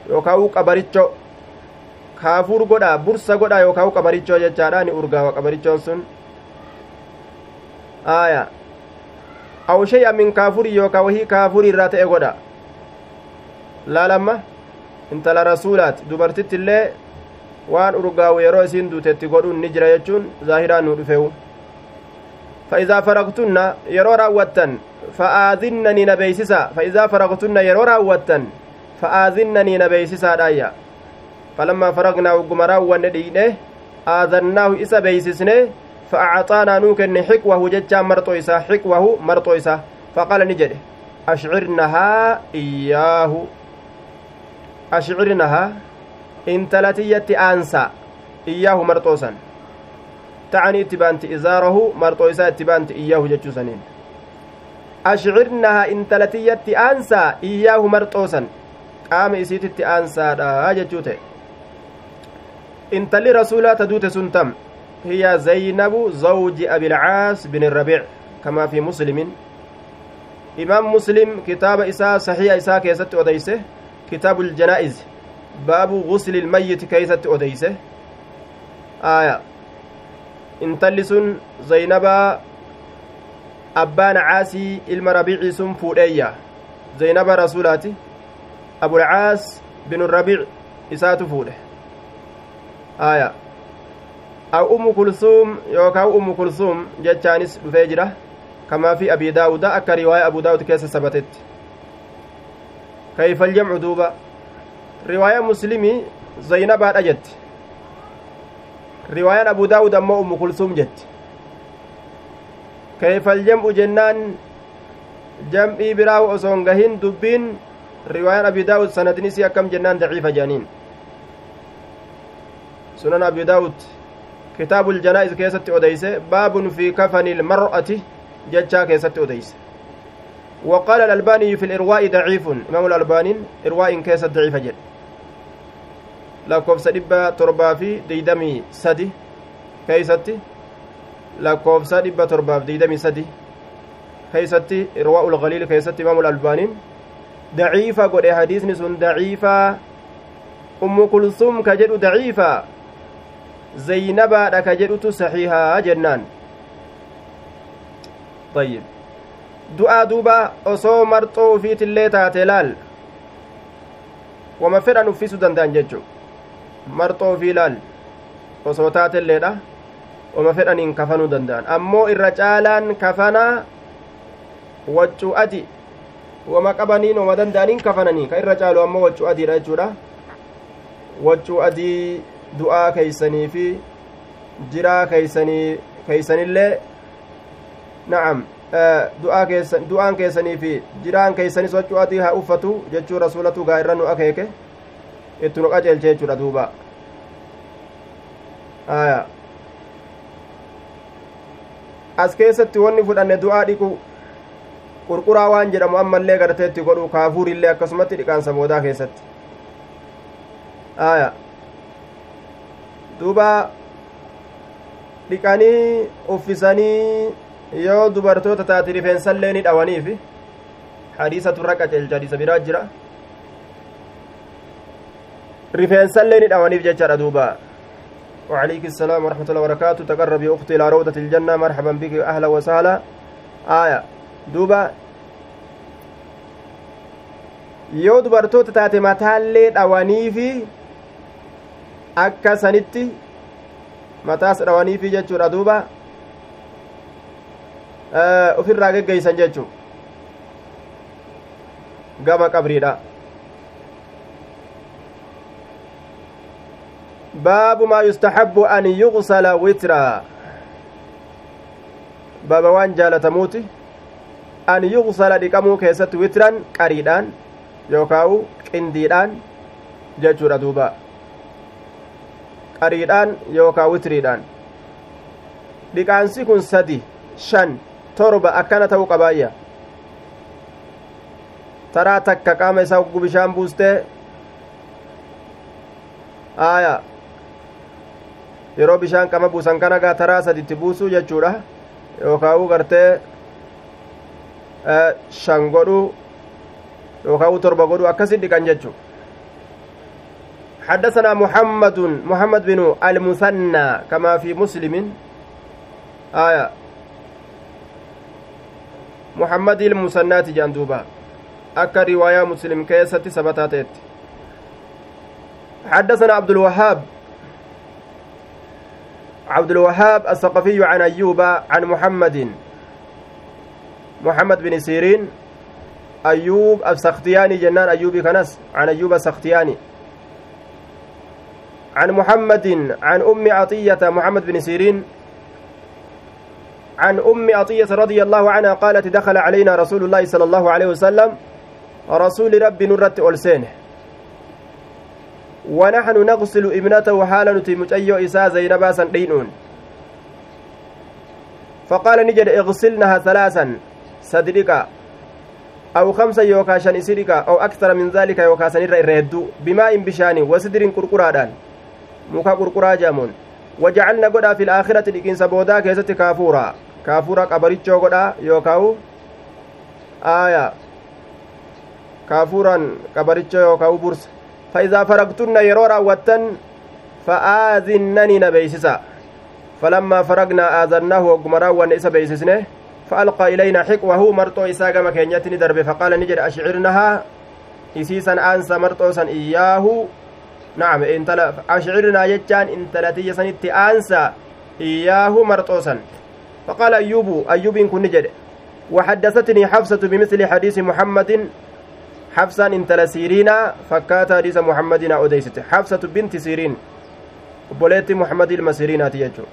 yookaan qabaricho kaafuur godha bursa godha yookaan qabarichoo jechaadha ni urgaawa qabarichoon sun aya aw shay'a min kaafurii yookaa wahii kaafurii irraa ta'e godha laalamma intala rasuulaati dubartitti illee waan urgaawu yeroo isiin duutetti godhuun ni jira jechuun zaahiraan nu dhufewu فإذا فرغتن يرو راوتن فآذنني نبيسسا فإذا فرغتن يرو راوتن فآذنني نبيسسا دايا فلما فرغنا وقم راوان ندينه آذناه إسا بيسسنه فأعطانا نوكن حكوه ججا مرطو إسا حكوه مرطو إسا فقال نجده أشعرنها إياه. أشعرنها؟ انتلتية أنسى إياه مرطوسا تعني اتبانت إزاره مرطو إسا اتبانت إياه ججوسنين. أشعرنها؟ انتلتية أنسى إياه مرطوسا قام إسيتت أنسى دا ججوته انتلي رسولا تدوت سنتم. هي زينب زوج أبي العاص بن الربيع كما في مسلم. إمام مسلم كتاب إساء صحيح إساء كيست أديسه. كتاب الجنائز باب غسل الميت كيست أديسه. آية. intalli زينب abbaan caasii ilma rabiicii sun fuudheeyya zaynaba rasuulaati abulcaas binu rabiic isaatu fuudhe aya aw ummu kulsuum yookaa ummu kulsuum jechaanis dhufee jira kamaa fi abi daawuda akka riwaaya abu daawud keessa sabatetti kayfa aljamcu duuba riwaaya muslimii zaynabaadha jetti riwaayaan abu daawud ammoo ummu kulsuum jetti kayfa aljam'u jennaan jam'ii biraa osoon gahin dubbiin riwaayaan abi daawud sanadin akkam jennaan daciifa jedhaniin sunan abi daawud kitaabu ljanaa'iz keessatti odeyse baabun fi kafani ilmar'ati jechaa keessatti odeyse وقال الألباني في الإرواء ضعيف إمام الألباني إرواء كيس ضعيف جد lakkoofsa dhibba torbaa fi deeydamii sadi keeysatti lakkoofsa dhibba torbaaf deeydamii sadi keeysatti irwaa'ul galiil keessatti imaamul albaaniin daciifa godhe hadiisni sun daciifa ummu kulsum ka jedhu daciifa zaynabaadha ka jedhutu saxiihaa jennaan ayyib du'aa duuba osoo marxoo ufiitillee taate laal wama fedhan uffisuu danda'an jechuu marxoo ufii laal osoo taatelleedha wama fedhaniin kafanuu danda'an ammoo irra caalaan kafanaa waccuu adi wama qabaniin wama danda'aniin kafananii ka irra caalu ammoo waccuu adiidha jechuudha waccuu adii du'aa keeysanii fi jiraa keeysanii keeysanillee na'am du'aan keessanii fi jiraan keeysanis waccuu adii haa uffatu jechuu rasulatu gaa irra nu akeeke itti nu qaceelche jechuudha duuba aya as keessatti wanni fudhanne du'aa dhiqu qurquraa waan jedhamu ammallee garteetti godhu kaafuurillee akkasumatti dhiqaansa boodaa keessatti aya duuba dhiqanii uffisanii yoo dubartoota taate rifeensallee ni dhawaniif hadiisatu irra qaceelcha hadiisa biraa jira rifeensallee ni dhawaniif jechaadha duuba وعليك السلام ورحمة الله وبركاته تقربي أختي إلى روضة الجنة مرحبا بك أهلا وسهلا آية دوبا yoo dubartoota taate mataallee dhawaniifi akka sanitti mataas dhawaniifi jechuudha duuba ofirraa geggeeysan jechuu gama qabriidha baabu maa yustaxabbu an yugsala witraa baaba waan jaalatamuuti an yugsala dhiqamuu keessatti witran qariidhaan yookaawu qindiidhaan jechuudha duuba qariidhaan yookaa witriidhaan dhiqaansi kun sadi shan torba akkana ta'uu qabaayya taraa takka qaama isaa hoggu bishaan buustee aaya yeroo bishaan qama buusan kana gaa taraa saditti buusuu jechuudha yookaa'u gartee shan godhuu yookaan torba godhu akkasin dhiqan jechu حدثنا محمد محمد بن المثنى كما في مسلم. آية. محمد المثنى جندوبا أكا رواية مسلم كيسة سبتاتت حدثنا عبد الوهاب. عبد الوهاب الثقفي عن أيوب عن محمد. محمد بن سيرين. أيوب السختياني جنان أيوب كنس عن أيوب السختياني. عن محمد عن أم عطية محمد بن سيرين عن أم عطية رضي الله عنها قالت دخل علينا رسول الله صلى الله عليه وسلم رسول رب نرت ألسينه ونحن نغسل ابنته حال نتيمج أيو إساء زينبا سندينون. فقال نجد اغسلنها ثلاثا صدرك أو خمسة يوكا شان إسيرك أو أكثر من ذلك يوكا سنير إرهدو بماء بشاني وسدر قرقرادان مكا قرقرا جامون وجعلنا قدا في الآخرة لكن سبودا كيست كافورا كافورا قبريتشو قدا يوكاو آية كافورا قبريتشو يوكاو برس فإذا فرقتن يرو راوتن فآذنني نبيسسا فلما فرقنا آذناه وقمرا ونئس بيسسنه فألقى إلينا حقوه مرتو إساق مكينيتني درب فقال نجد أشعرنها isiisan aansa marxoosan iyyaahu? Nacam intala ashcirnaa jechaan intala tiyya sanitti aansa iyyaahu marxoosan faqaala ayyuubu ayyuubiin kunni jedhe وحدثتني حفصة بمثل حديث محمد. حفصة انتل سيرينا فكات حديث محمد أوديست حفصة بنت سيرين. بوليت محمد المسيرين تيجو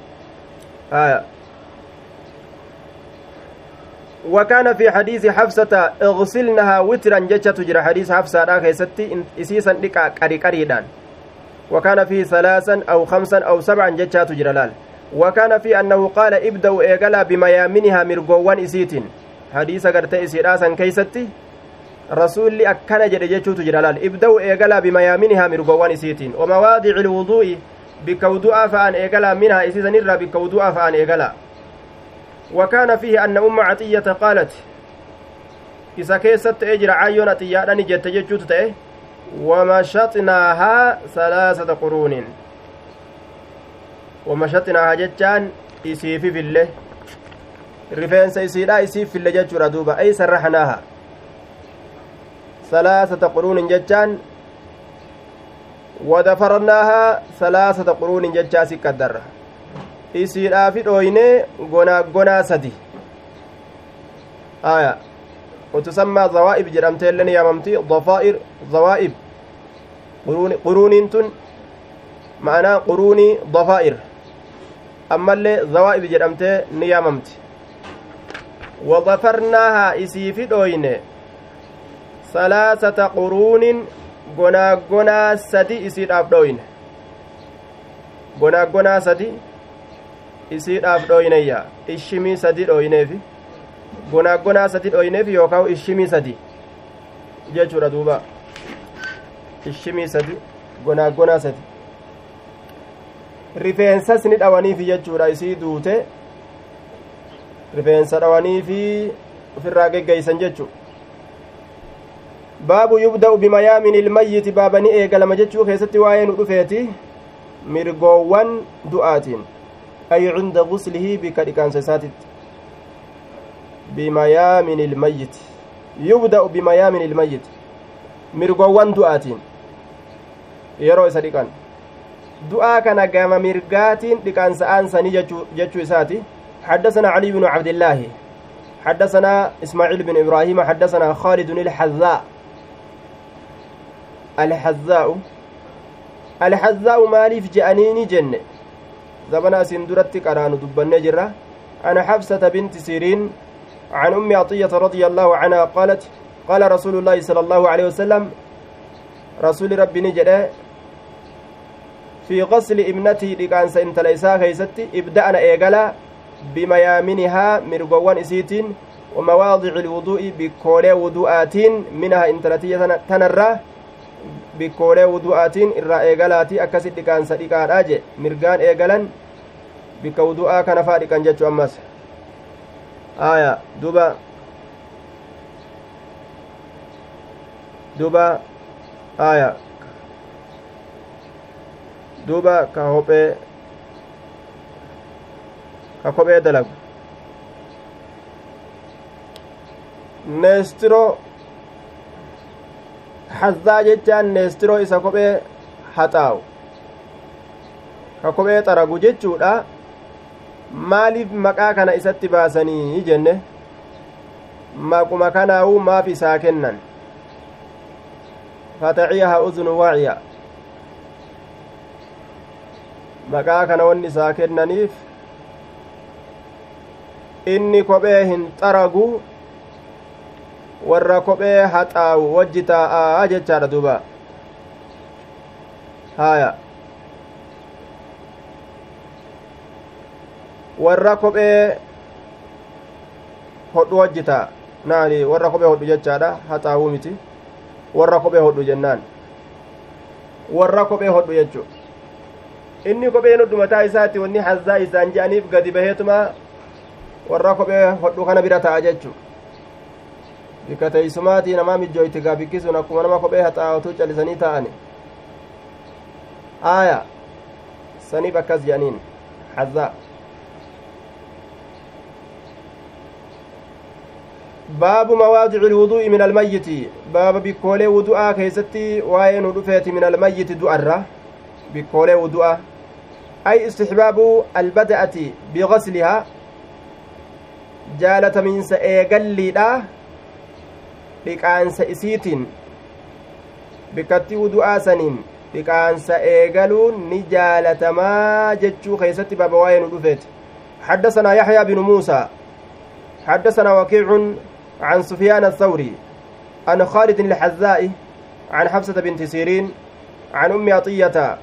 آية. وكان في حديث حفصة اغسلنها وترا جتة تجرى. حديث حفصة لا كيستي إسيسا لكا قري قريدان. وكان فيه ثلاثا أو خمسا أو سبعا جتة تجرى لال وكان في أنه قال ابدأوا إيقلا بميامنها مرقوان إسيتين حديث قرت إسيرا سن كيستي jedhe jechuutu jira laal ibda'u eegalaa bimayaaminihaa mirgowwan isiitiin wamawaadici ilwuduu'i bikka wudu'aa fa'an eegalaa minhaa isiisanirraa bikka wudu'aa fa'an eegalaa وكان فيه أن أم عطية قالت إذا كيست أجر عيون أتيادني نجت جتشوت تأه ومشطناها ثلاثة قرون. ومشطناها جتشان إسيفي في الله رفين سيسيلا إسيف في الله جتشورا دوبا. أي سرحناها. ثلاثة قرون جتشان. ودفرناها ثلاثة قرون جتشاسي كدر isiidhaafi dhooynee gonaa gonaa sadi aya وتسمى ضوائب جرمتين لن ياممتي. ضفائر معناه قروني ضفائر أما اللي ضوائب جرمتين نياممتي وظفرناها إسي في دوين ثلاثة قرون غنا غنا سدي إسي دوين غنا غنا سدي isiidhaaf dhooyneyya ishimii sadi dhooyneefi. Gonaagonaa sadi dhooyneef yookaan ishimii sadi jechuudha duuba. ishimii sadi gonaaggonaa sadi. Rifeensas ni dhawaniifi jechuudha isii duute. Rifeensa dhawaniifi ofirraa geggeeysan jechuu baabu yubda'u bimayaamin ilmayyiti baaba ni eegalama jechuu keessatti waa'ee nu dhufeeti. Mirgoowwan du'aatiin. Ay cunda guslihii bika dhiqaansa isaatitti. Bimayaamin ilmayyiti yubda'u bimayaamin ilmayyiti mirgoowwan du'aatiin. Yeroo isa dhiqan. Du'aa kana gama mirgaatiin dhiqaansa'aan sanii jechuu isaati. حدثنا علي بن عبد الله حدثنا إسماعيل بن إبراهيم حدثنا خالد الحذاء الحذاء الحذاء ماليف جأنيني جنة زمن أسين درت قران دبن جرة عن حفصة بنت سيرين عن أم عطية رضي الله عنها قالت قال رسول الله صلى الله عليه وسلم رسول ربي نجده في غسل ابنتي لكانس انت ليسا كيستي ابدأنا إيقلا بميامنها مرقوان إسيتين ومواضع الوضوء بكولي وضوءاتين منها انتلتية تنرى bikkoolee wudu'aatiin irraa eegalaatii akkasit dhiqaansa dhiqaadhaa je mirgaan eegalan bikka wudu'aa kana faa dhiqan jechuu ammas aya duba duba duba ka hophee ka kophee dalagu neestiro hazaa jechaan neestiroo isa kophee haxaawu ka kophee xaragu jechuudha maaliif maqaa kana isatti baasanii jenne maquma kanaa'uu maaf isaa kennan fataciyaha uzunu waaciya maqaa kana wanni isaa kennaniif inni kophee hin xaragu warra kophee haxaawu wajji taa'aa jechaadha duuba haya warra kophee hodhu wajji taa'a naani warra kophee hodhu jechaadha haxaawuu miti warra kophee hodhu jennaan warra kophee hodhu jechu inni kopheen hodhu mataa isaatti wanni hazzaa isaan je'aniif gadi baheetuma warra kophee hodhu kana bira ta'a jechuu bikka teeysumaatii namaa mijjooyti gaa bikkisuun akkuma nama kophee haxaawatu calisanii ta'ani aaya saniif akkas jedhaniin hazaa baabu mawaadici ilwuduu'i min almayyiti baaba bikkoolee wudu'aa keeysatti waa'ee nu dhufeeti min almayyiti du'arra bikkoolee wudu'a ay istixbaabu albada'ati bigaslihaa jaalatamiinsa eegalliidha dhiqaansa isiitiin bikkatti wudu'aa saniin dhiqaansa eegaluun ni jaalatamaa jechuu keeysatti baaba waa'ee nu dhufeeti حدثنا يحيى بن موسى حدثنا وكيع عن سفيان الثوري عن خالد الحذاء عن حفصة بنت سيرين عن أم عطية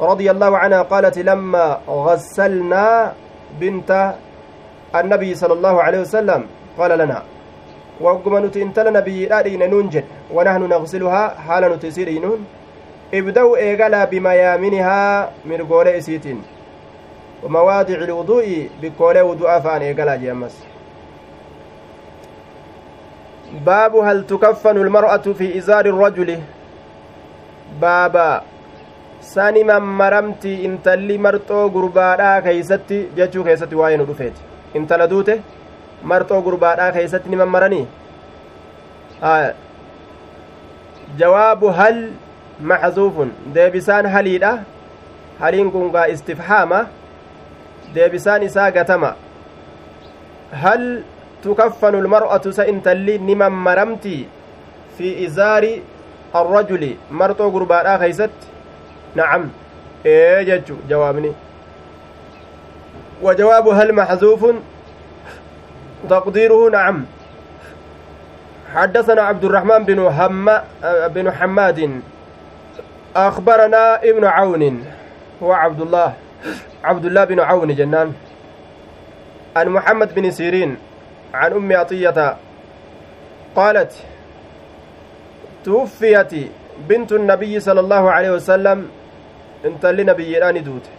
رضي الله عنها قالت لما غسلنا بنت النبي صلى الله عليه وسلم قال لنا وقم انت نبي دارين ننجد ونحن نغسلها حال نتسيرين ابدأوا إيقلا بميامنها من قول إسيتين ومواضع الوضوء بقول وضوء فان إيقلا جيمس باب هل تكفن المرأة في إزار الرجل؟ بابا sani mammaramti intalli marxoo gurbaadhaa keeysatti jechuu keessatti waa'ee nu dhufeeti intala duute marxoo gurbaadhaa keeysatti ni mammaranii jawaabu hal maxzuufun deebisaan haliidha haliin kun gaa istifhaama deebisaan isaa gatama hal tukaffanu lmar'atu sa intalli ni mammaramti fi izaari arrajuli marxoo gurbaadhaa keeysatti نعم. إيه جتشو جوابني. وجواب هل محذوف؟ تقديره نعم. حدثنا عبد الرحمن بن هم بن حماد. أخبرنا ابن عون هو عبد الله عبد الله بن عون جنان. عن محمد بن سيرين عن أم عطية. قالت توفيت بنت النبي صلى الله عليه وسلم intalli nabiyyiidhaani duute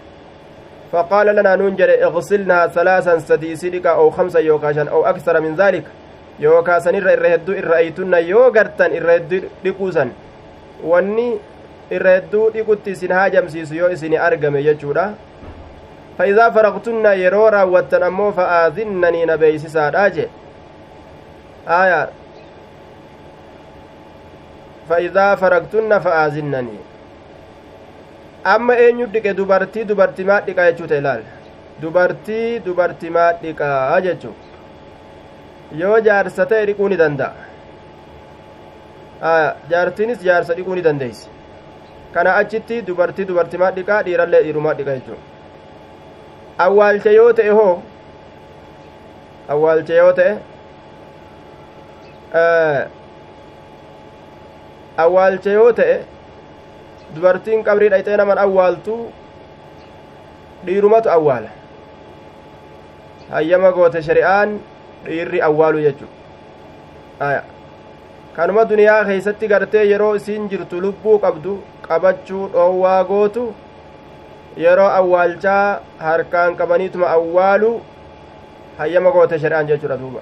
فقال لنا ننجر اغسلنا ثلاثا سدي سيدك أو خمسة يوكاشا أو أكثر من ذلك. يوكاسا إر إرهدو إرأيتن يوغرتن إرهدو لكوسا واني إرهدو لكوتي سنها جمسيس يو إسني أرقم يجودا. فإذا فرغتن يرورا واتنمو فآذنني نبيسسا راجي آية فإذا فرغتن فآذنني. Amma eenyu dhiqe dubartii dubartimaa dhiqa jechuu ta'e ilaal dubartii dubartimaa dhiqaa jechuu yoo jaarsa ta'e dhiquu ni danda'a jaartiinis jaarsa dhiquu ni dandeeysi kana achitti dubartii dubartimaa dhiqaa dhiirallee dhiirumaa dhiqa jechuu awwaalcha yoo ta'e hoo awwaalcha yoo ta'e awwaalcha yoo ta'e dubartiin qabrii dhayxee naman awwaaltu dhiirumatu awwaala hayyama goote shari'aan dhiirri awwaalu jechu kanuma duniyaa keeysatti gartee yeroo isiin jirtu lubbuu qabdu qabachuu dhoowwaa gootu yeroo awwaalchaa harkaan qabaniituma awwaalu hayyama goote shari'aan jechuudha duuba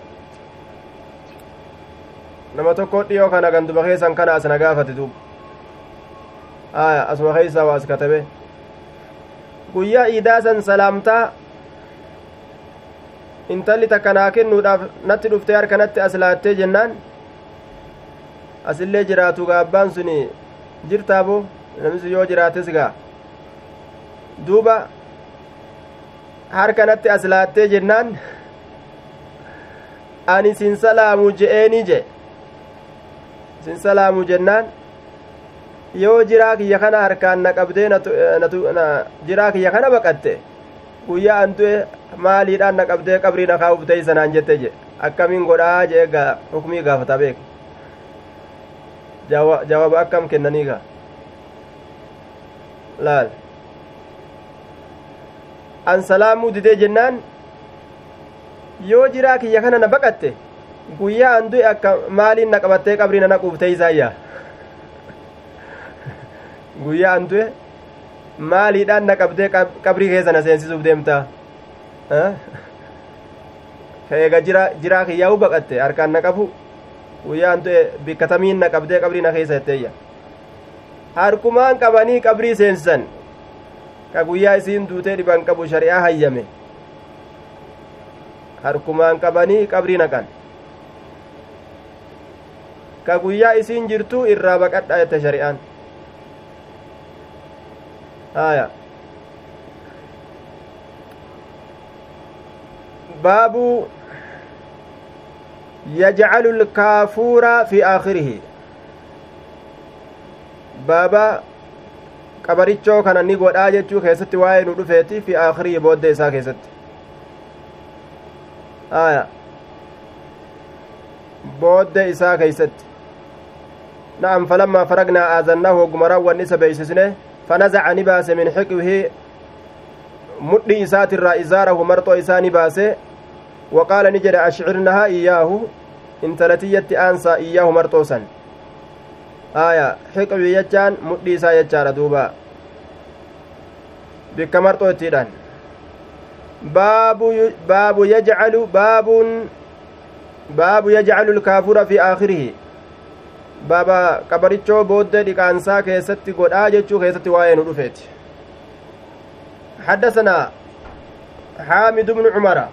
nama tokko dhiyoo kana ganduba keessan kana asna gaafate duuba aya asuma keeysaa waa as katabe guyyaa iidaa san salaamtaa intalli takka naa kennuudhaaf natti dhuftee harka natti as laattee jennaan asillee jiraatu gaabbaan sun jirtaabo namisu yoo jiraates gaa duuba harka natti as laattee jennaan ani sin salaamu je'eeni je sin salaamu jennaan yoo jiraa kiyya kana harkaan na qabdee jiraa kiyya kana baqatte guyyaa an du'e maaliidhaan na qabdee qabrii na kaa'uuf ta'e sanaan jette je akkamiin godhaa jee gaa hukumii gaafata beek jawaaba akkam kennanii gaa laal an salaamuu didee jennaan yoo jiraa kiyya kana na baqatte guyyaa an akka maaliin na qabattee qabrii na naquuf ta'e isaayyaa guyyaa an du'e maaliidhaan na qabdee qabrii keessa na seensisuuf deemta eega jiraa kiyyaa'u baqatte harkaan na qabu guyyaa an du'e bikkatamiin na qabdee qabrii na keessa jetteeyya harkumaan qabanii qabrii seensisan ka guyyaa isiin duutee dhiban qabu shari'aa hayyame harkumaan qabanii qabrii naqan ka guyyaa isiin jirtu irraa baqadha jette shari'aan haya baabu yajcalu lkaafuura fi aakhirihi baaba qabarichoo kana ni godhaa jechuu keessatti waa'ee nu dhufeeti fi aakhirihi booddee isaa keessatti aya booddee isaa keeysatti na'am falammaa faragnaa aazannaahu hogguma raawwanni isa beeysisne min xiqwihi mudhii isaatirraa izaarahu marxoo isaa ni baase waqaala ni jedhe ashcirnahaa iyyaahu intalatiyyatti aansaa iyyaahu marxoo san aya xiqwii jechaan mudhii isaa jechaadha duuba bikka marxoo ittiidhaan baabu yajcalu baabun baabu yajcalu lkaafura fi aakhirihi baaba qabarichoo booddee dhiqaansaa keessatti godhaa jechuu keessatti waa'ee nu dhufeeti. حدثنا حامد بن عمر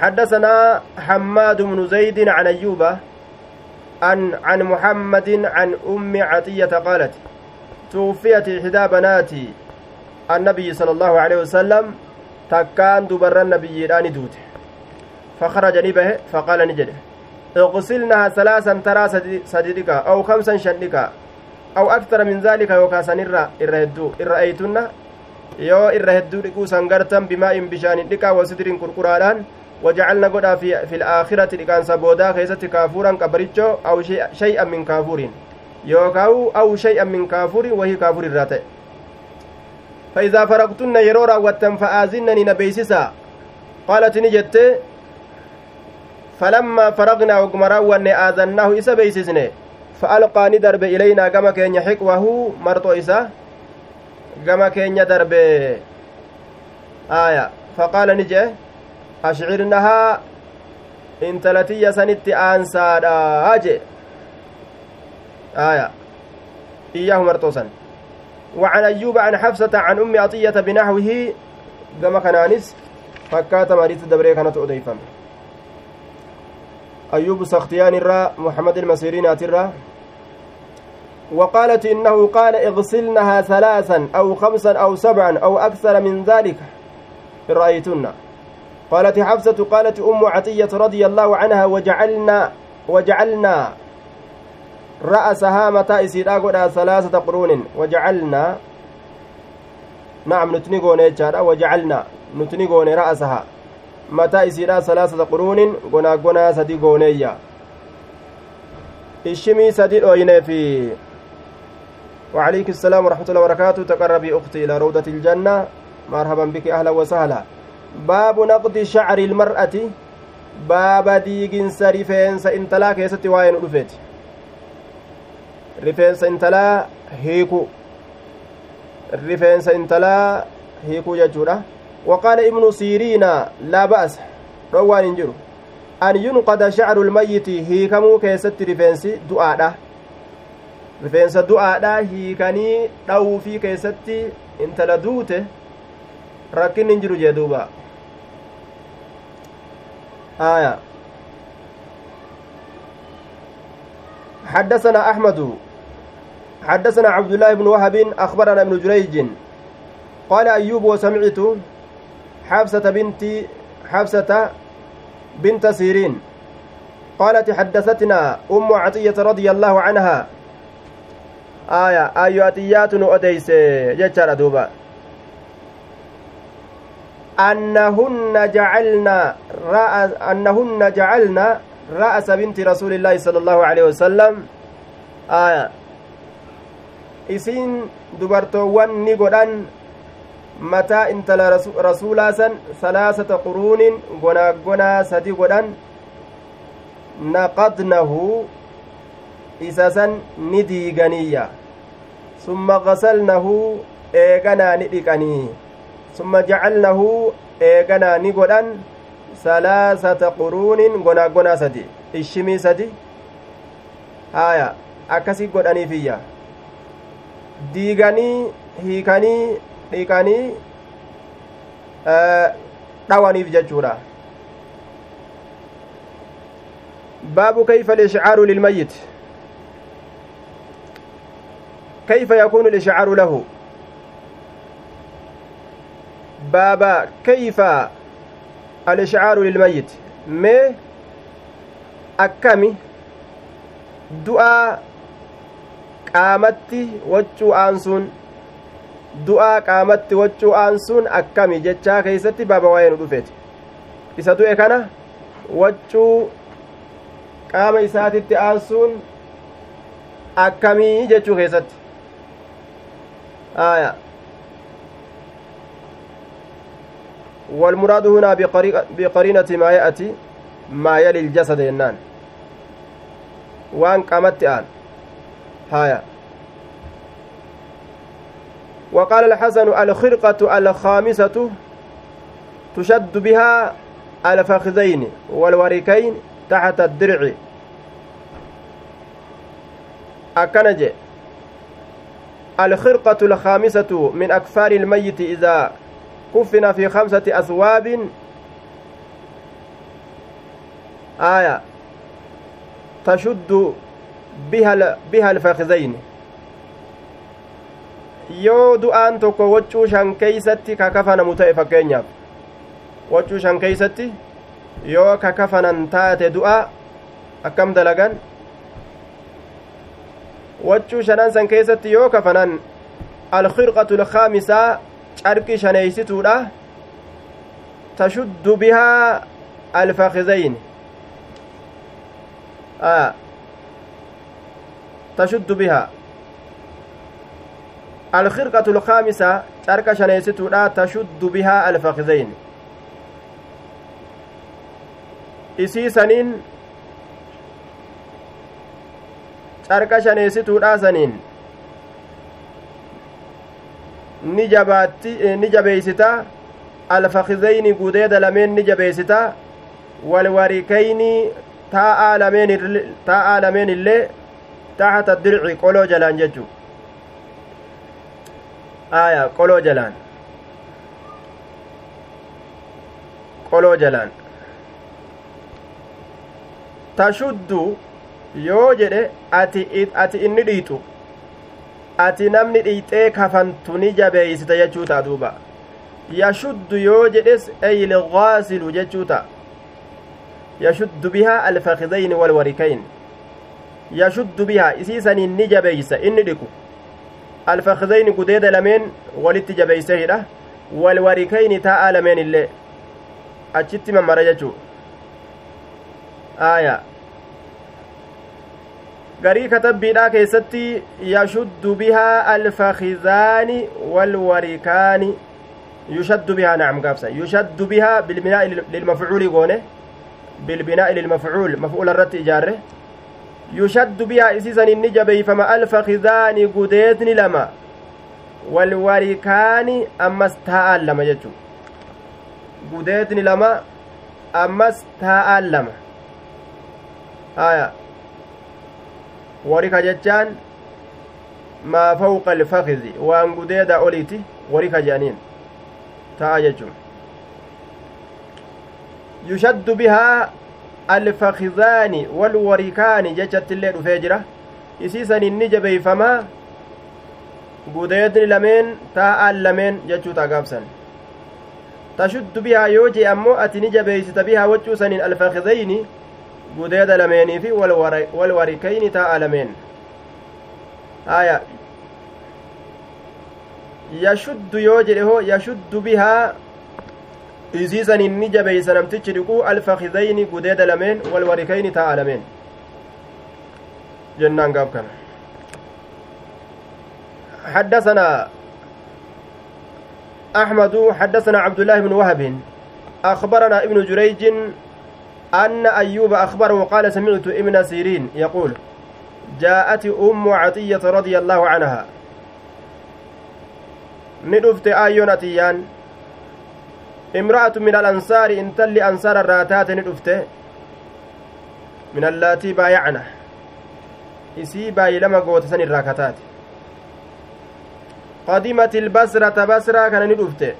حدثنا حماد بن زيد عن أيوب عن عن محمد عن أم عطية قالت توفيت إحدى بنات النبي صلى الله عليه وسلم تكان دبر النبي الآن دوت فخرج نبه فقال نجده اغسلنها ثلاثا ترى سديدك أو خمسا شنك أو أكثر من ذلك يوكاسن إرى إرهدو إرأيتن yoo irra hedduu dhiquu sangartan bimaa'in bishaanin dhiqaa wasidiriin qurquraadhaan وجعلنا قد في في الآخرة لكان سبودا خيست كافورا كبريتشو أو شيء شيئا من كافور يوكاو أو شيئا من كافور وهي كافور الراتي فإذا فرقتن يرورا وتم فآزنني نبيسسا. قالت نجت فلما فرغنا وقمرا وأن آذناه إسا بيسسني فألقى ندرب إلينا كما كان يحق وهو مرتو إسا كما كان يدرب. آية. فقال نجي ashcirnahaa intalatiyya sanitti aansaadha jee آية. إياه مرتوسا وعن أيوب عن حفصة عن أم عطية بنحوه كما كنانس فكات مريت دبري كانت أضيفا أيوب سختيان الرا محمد المسيرين الرا وقالت إنه قال اغسلنها ثلاثا أو خمسا أو سبعا أو أكثر من ذلك. رأيتن. قالت حفصة قالت أم عطية رضي الله عنها وجعلنا وجعلنا رأسها متى إسيرا ثلاثة قرون. وجعلنا نعم نتنقون وجعلنا نتنقون رأسها. متى إسيرا ثلاثة قرون قنا قنا سدي قونيا الشمي سدي في وعليك السلام ورحمة الله وبركاته تقربي أختي إلى روضة الجنة مرحبا بك أهلا وسهلا naqdi shacri ilmar'ati baaba diiginsa rifeensa intalaa keessatti waa'ee nu dhufeeti rifeensa intalaa hiiku rifeensa intalaa hiikuu jechuudha waqaala ibnu siiriina laa ba'asa dhowwaan hin jiru an yunqada shacru lmayyiti hiikamuu keessatti rifeensi du'aadha rifeensa du'aadha hiikanii dhawufii keessatti intala duute rakkinni hin jiru jee duuba آية حدثنا أحمد حدثنا عبد الله بن وهب أخبرنا ابن جريج قال أيوب وسمعت حفصة بنت حفصة بنت سيرين. قالت حدثتنا أم عطية رضي الله عنها. آية آياتيات أديس جتشار دوبا. أنهن جعلنا رأس أنهن جعلنا رأس بنت رسول الله صلى الله عليه وسلم. آية. dubartoowwan ni godhan mataa intala rasuulaa san salaasata quruunin gonaagonaa sadi godhan naqadnahu isa san ni diiganiyya summa gasalnahu eeganaa ni dhiqanii summa jacalnahu eeganaa ni godhan salaasata quruunin gonaa gonaa sadi ishimii sadi haya akkasi godhaniifiyya diiganii hiikanii dhiqanii dhawaniif jechuudha. باب كيف الإشعار للميت كيف يكون الإشعار له باب كيف الإشعار للميت ما أكمي دعاء qaamatti waccuu aansuun du'aa qaamatti waccuu aansuun akkami jechaa keeysatti baaba waa'ee nu dhufeeti isa du'e kana waccuu qaama isaatitti aansuun akkamii jechuu keessatti aya والمراد هنا بقرينة ما يأتي ما يلي الجسد ينان وان قامت آن هايا وقال الحسن الخرقة الخامسة تشد بها الفخذين والوركين تحت الدرع. أكنج الخرقة الخامسة من أكفار الميت إذا كفن في خمسة أثواب. آية تشد بها بها الفخذين. Yoo du'aan tokko waccuu shan keeysatti kakafanamu ta'e fakkeenyaaf waccuu shan keeysatti yoo kakafanan taate du'a akkam dalagan waccuu shanan san keessatti yoo kafanan alkhirqatu lkaamisaa carqi shaneeysituudha tashuddu bihaa alfakizayn tashuddu bihaa alkhirqatu lkaamisa carqa shaneeysituudha tashuddu bihaa alfakizayn isii saniin carqa shaneessituudha saniin ni jabaatti ni jabeeysita alfakizayni gudeeda lameen ni jabeeysita walwarikayni taa'aa lameen illee taxata dirci qoloo jalaan jechu aya qoloo jalaan qoloo jalaan tashuddu yoo jedhe ati ati inni dhiixu ati namni dhiixee kafantu ni jabeeysita jechuu ta'a duuba yashuddu yoo jedhes eylgaasilu jechuu ta'a yashuddu bihaa alfakidayni walwarikayn yashuddu bihaa isiisaniin ni jabeeysa inni dhiqu alfakidayni gudeeda lameen walitti jabeeysehidha walwarikayni taa'a lameen illee achitti mammara jechuu aayaa garii katabbiidhaa keessatti yashuddu bihaa alfakizaani walwarikaani yushaddu bihaa nacam gaabsa yushaddu bihaa bilbinaa'i lilmafcuuli goone bilbinaa'i lilmafcuul maf'uula irratti ijaarre yushaddu bihaa isiisan inni jabeeyfama alfakizaani gudeetni lama walwarikaani ammas taa'aan lama jechuu gudeetni lama ammas taa'aan lama aya warika jechaan maa fawqa alfakizi waan gudeeda oliiti warika je'aniin ta'a jechuun yushaddu bihaa alfakizaani walwarikaani jechatti illee dhufee jira isiisan inni jabeeyfamaa gudeedni lameen taa'aan lameen jechuu gaabsan tashuddu bihaa yoo jee ammoo ati ni jabeeysita bihaa waccuu saniin alfakizayni gudeeda lameenii fi walwarikayni taa'a lameen aya yashuddu yoo jedhe hoo yashuddu bihaa isiisanin ni jabeeysa namtichi dhiquu alfakidayni gudeeda lameen walwarikayni taa'a lameen jennaan gaaf kana حدثنا أحمد حدثنا عبد الله بن وهب. أخبرنا ابن جريج أن أيوب أخبره قال سمعت ابن سيرين يقول جاءت أم عطية رضي الله عنها. ندفت آيون أتيان امرأة من الأنصار إن تل أنصار الراتات ندفت من اللاتي بايعنا baay'ilama goota san irraa kataate qadimat ilbasrata basraa kana ni dhufte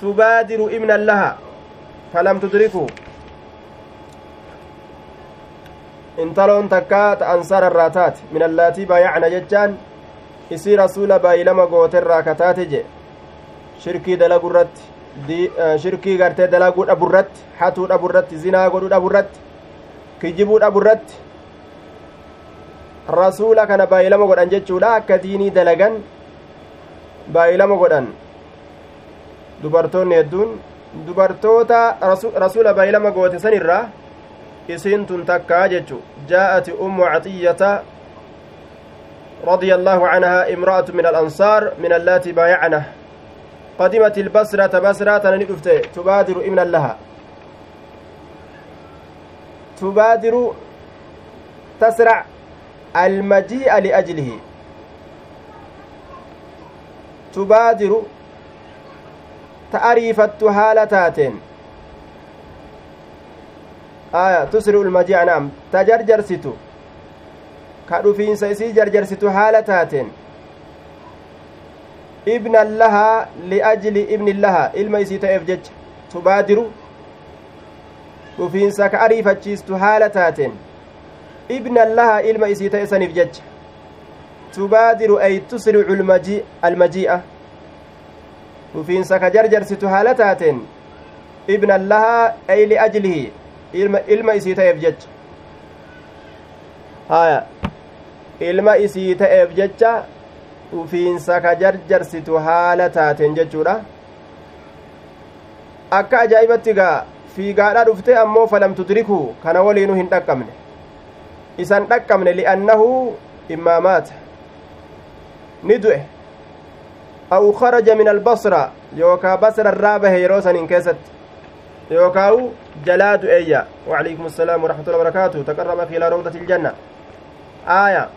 tubaadiru ibnan laha falam tudriku intaloon takkaa ta ansaara irraa taate min allaatii baayacna jechaan isii rasuula baay'ilama gooterraa kataate je shirkii dalagu irratti shirkii gartee dalaguu dhabu irratti hatuu dhabu irratti zinaa godhuu dhabu irratti kijibuu dhabu irratti rasuula kana baay'ilama godhan jechuudha akka diinii dalagan baay'ilama godhan dubartoonni hedduun dubartoota rasuula baay'ilama goote san irraa isiin tun takkaa jechu jaa'ati ummu caxiyyata رضي الله عنها امرأة من الأنصار من اللاتي بايعنه قدمت البصرة بصرة ندفت. تبادر ابنا لها تبادر تسرع المجيء لأجله. تبادر تعريفت هالتاتين آية تسرع المجيء نعم. dhufiinsa isii jarjarsitu haala taateen ibnan lahaa liajli ibni lahaa ilma isii ta'eef jecha tubaadiru dhufiinsa ka ariifachiistu haala taateen ibnan lahaa ilma isii ta'e saniif jecha tubaadiru ay tusricu almajii'a dhufiinsa ka jarjarsitu haala taateen ibnan lahaa ay liajlihi ilma isii ta'eef jecha haya ilma isii ta'eef jecha dhufiinsa ka jarjarsitu haala taateen jechuudha akka ajaa'ibatti gaa fiigaadha dhufte ammoo falam tudrikuu kana waliinuu hin dhaqqabne isan dhaqqabne li'annahu immaa maata ni du'e aw kharaja min albasra yookaa basra irraa bahe yeroo saniin keessatti yookaawu jalaa du'eeyya وعليكم السلام ورحمة الله وبركاته تقرب روضة الجنة آية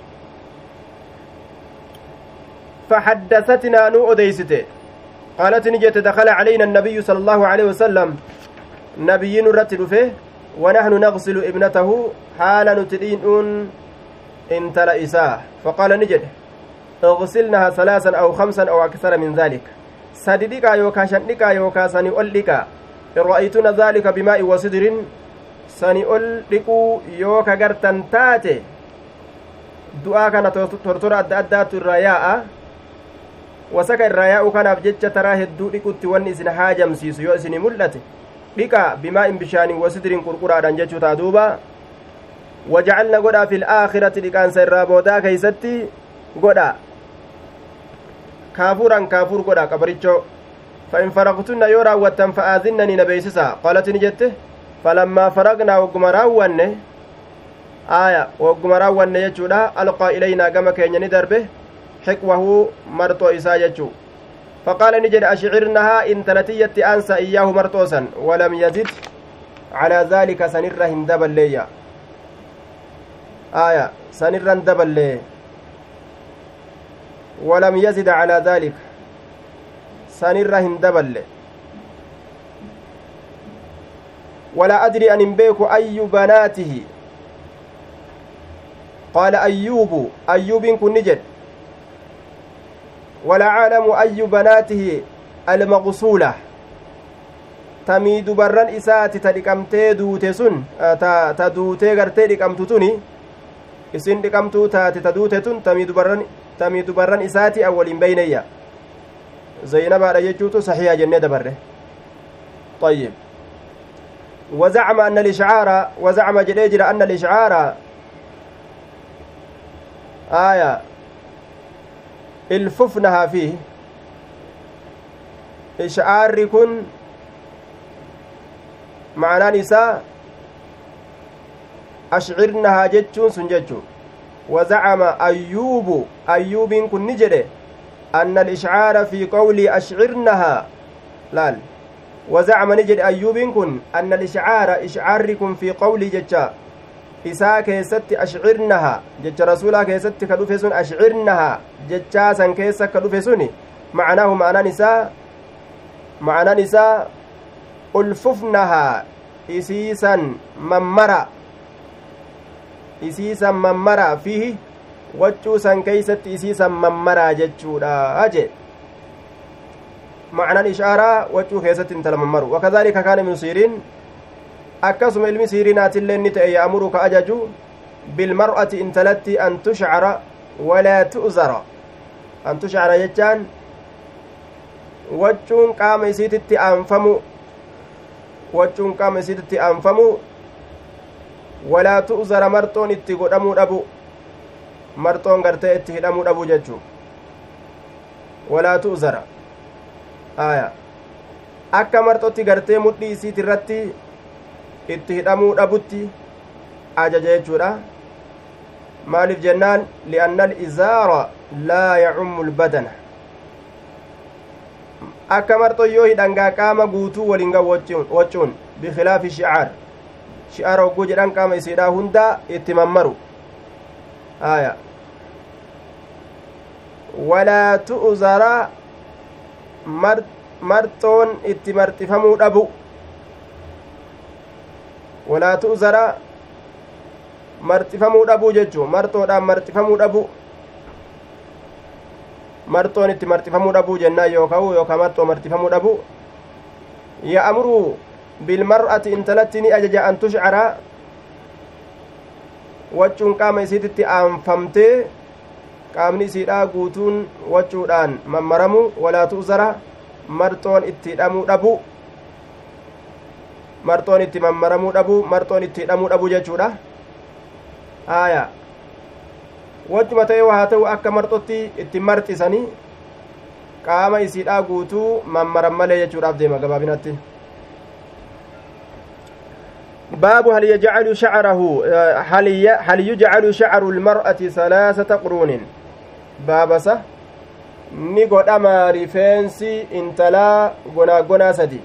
فحدثتنا نو أديسته قالت نجت دخل علينا النبي صلى الله عليه وسلم نبي نرتل فيه ونحن نغسل ابنته حال نتدين انت لإساه فقال نجد اغسلنها ثلاثا أو خمسا أو أكثر من ذلك سددك يوكا شنك يوكا سني أولك إن رأيتنا ذلك بماء وصدر سني أولك يوكا قرتن تاتي du'aa kana tortora adda addaatu irraa yaa'a wasaka irraa yaa'u kanaaf jecha taraa hedduu dhiqutti wanni isin haajamsiisu yoo isinii mul'ate dhiqa bimaa in bishaaniin wasidiriin qurquraadhaan jechuu taa duuba wajacalna godhaa fil aakhirati dhiqaansa irraa boodaa keeysatti godha kaafuran kaafuur godha qabarichoo فإن فرغتن yoo raawwattan fa'aazinnanii na beeysisa qaalatini jette falammaa faragnaa wagguma raawwanne aaya wagguma raawwanne jechuudha alqaa ilaynaa gama marxoo isaa jechuu faqaala ni jedhe ashcirnahaa intalatiyyatti aansa iyyaahu marxoosan walam yazid calaa daalika sanirra hin daballeeyya aaya sanirra hin daballee ولم يزد على ذلك سنرة هندبل ولا أدري أن بيك أي بناته قال أيوب أيوب كن نجد ولا أعلم أي بناته المغسولة tamii dubarran isaati ta dhiqamtee duute sun ta duutee gartee dhiqamtu tuni isin dhiqamtuu taate ta duute tun tamii dubarran isaati awwaliin beyneyya zaynabaadha jechuutu saxiiha jennee dabarre طيب وزعم أن الإشعار وزعم جديجر أن الإشعار آية الففنها فيه إشعار كن sun jechu wazacama ayyuubu ayyuubiin kun ni jedhe anna alishcaara fi qawlii ashcirnahaa laal wazacama ni jedhe ayyuubiin kun anna alishcaara ishcaarri kun fi qawlii jecha isaa keessatti ashcirnaha jecha rasuulaa keessatti ka dhufe sun ashcirnaha jechaa san keessa ka dhufe sun macnaahu ma'anaan isaa ma'anaan isaa ulfufnahaa isiisan mammara isiisan mammara fihi waccuu san keeysatti isiisan mammaraa jechuudha macnaan ishaaraa waccuu keessatti intala mammaru wakadhalika kaana ibnu siiriin akkasuma ilmi siiriinaatillee ni ta'e ya'muru ka ajaju bilmar'ati intalatti an tushcara walaa tu'zara an tushcara jechaan waccuun qaama isiititti aanfamu waccuun qaama isiititti aanfamu walaa tu'zara marxoon itti godhamuu dhabu marxoon gartee itti hidhamuu dhabu jechuu walaa tu'zara aya akka marxotti gartee mudhii isiit irratti itti hidhamuu dhabutti ajaja jechuudha maaliif jennaan li'anna alizaara laa yacummu lbadana akka marxo yoo hidhangaa qaama guutuu waliin ga waccuun bikilaafi shicaar shi'aara hogguu jedhan qaama isiidhaa hundaa itti mammaru aya walaa tu'zara marxoon itti marxifamuu dhabu walaa tu'zara marxifamuu dhabuu jechuu marxoodhaan marxifamuu dhabu marxoon itti marxifamuu dhabuu jennaan yookaan yookaan marxoo marxifamuu dhabu ya'amuru bilmar'ati intalatti ni ajaja an tushcara wachuun qaama isiititti aanfamtee qaamni isiidhaa guutuun wachuudhaan mammaramu walaa tu'zara marxoon itti hidhamuu dhabu marxoon itti mammaramuu dhabu marxoon itti hidhamuu dhabu jechuudha aya wachuma ta'e haa ta'u akka marxotti itti marxisanii qaama isiidhaa guutuu mammaran malee jechuudhaaf deema gabaabinatti باب هل يجعل شعره هل هل يجعل شعر المرأة ثلاثة قرون بابسة ni godhama rifeensi intalaa gonaagonaa sadi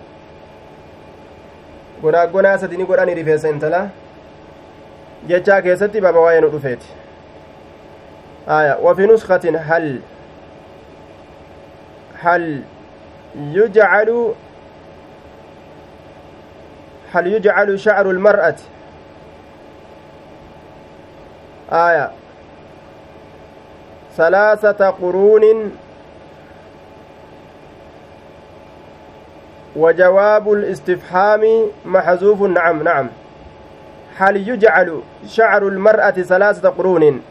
gonaagonaa sadi ni godhani rifeensa intalaa jechaa keessatti baaba waa'ee nu dhufeeti aya wafi nuskatin hal هل يجعل هل يجعل شعر المرأة آية ثلاثة قرون وجواب الاستفهام محذوف. نعم نعم. هل يجعل شعر المرأة ثلاثة قرون؟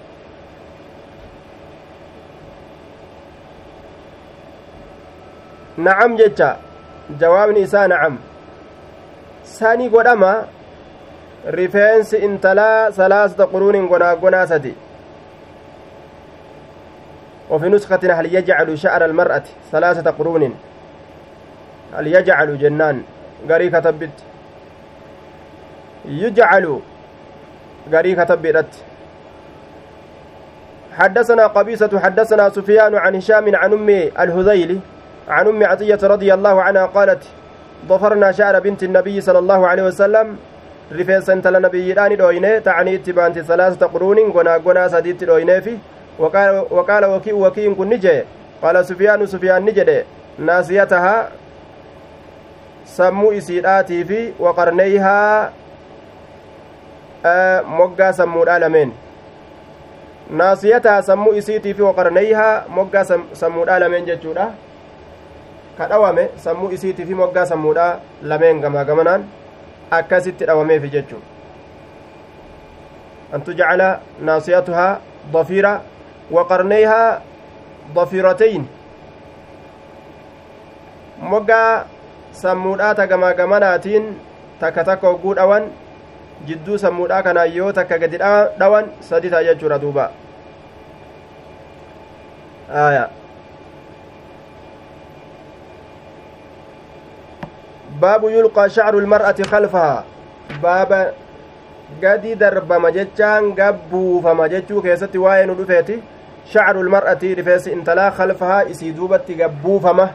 نعم جتا جواب نساء نعم. ساني قدما. رفينس انتلا ثلاثة قرون قنا قنا سدي وفي نسخة هل يجعل شعر المرأة ثلاثة قرون؟ هل يجعل جنان قري كتبت يجعل قري كتبت حدثنا قبيصة حدثنا سفيان عن هشام عن أم الهذيل عن أم عطية رضي الله عنها قالت ضفرنا شعر بنت النبي صلى الله عليه وسلم rifeensa intala nabiyyiidhaani dhooyne ta'anii itti baanti salaasata quruuniin gonaa gonaa sadiitti dhooyneefi waqaala wakii'u wakiin kun ni jee qaala sufiyaanu sufiyaan ni jedhe naasiyatahaa sammuu isiidhaatii fi waqarneeyhaa moggaa sammuudhaa lameen naasiyatahaa sammuu isiitii fi waqarneeyhaa moggaa sammuudhaa lameen jechuudha ka dhawame sammuu isiitii fi moggaa sammuudhaa lameen gamaa gamanaan akkasitti dhawameefi jechuun an tujcala naasiyatuhaa dafiira waqarneeyhaa dafiratayn moggaa sammuudhaa ta gamaa gamanaatiin takka takka hogguu dhawan jidduu sammuudhaa kanaan yoo takka gadi dhawan sadi ta'a jechuudha duuba aya baabu yulqaa shacru lmar'ati khalfahaa baaba gadi darbama jechaan gabbuufama jechuu keessatti waa'ee nu dhufeeti shacru lmar'ati rifeensi intalaa khalfahaa isii duubatti gabbuufama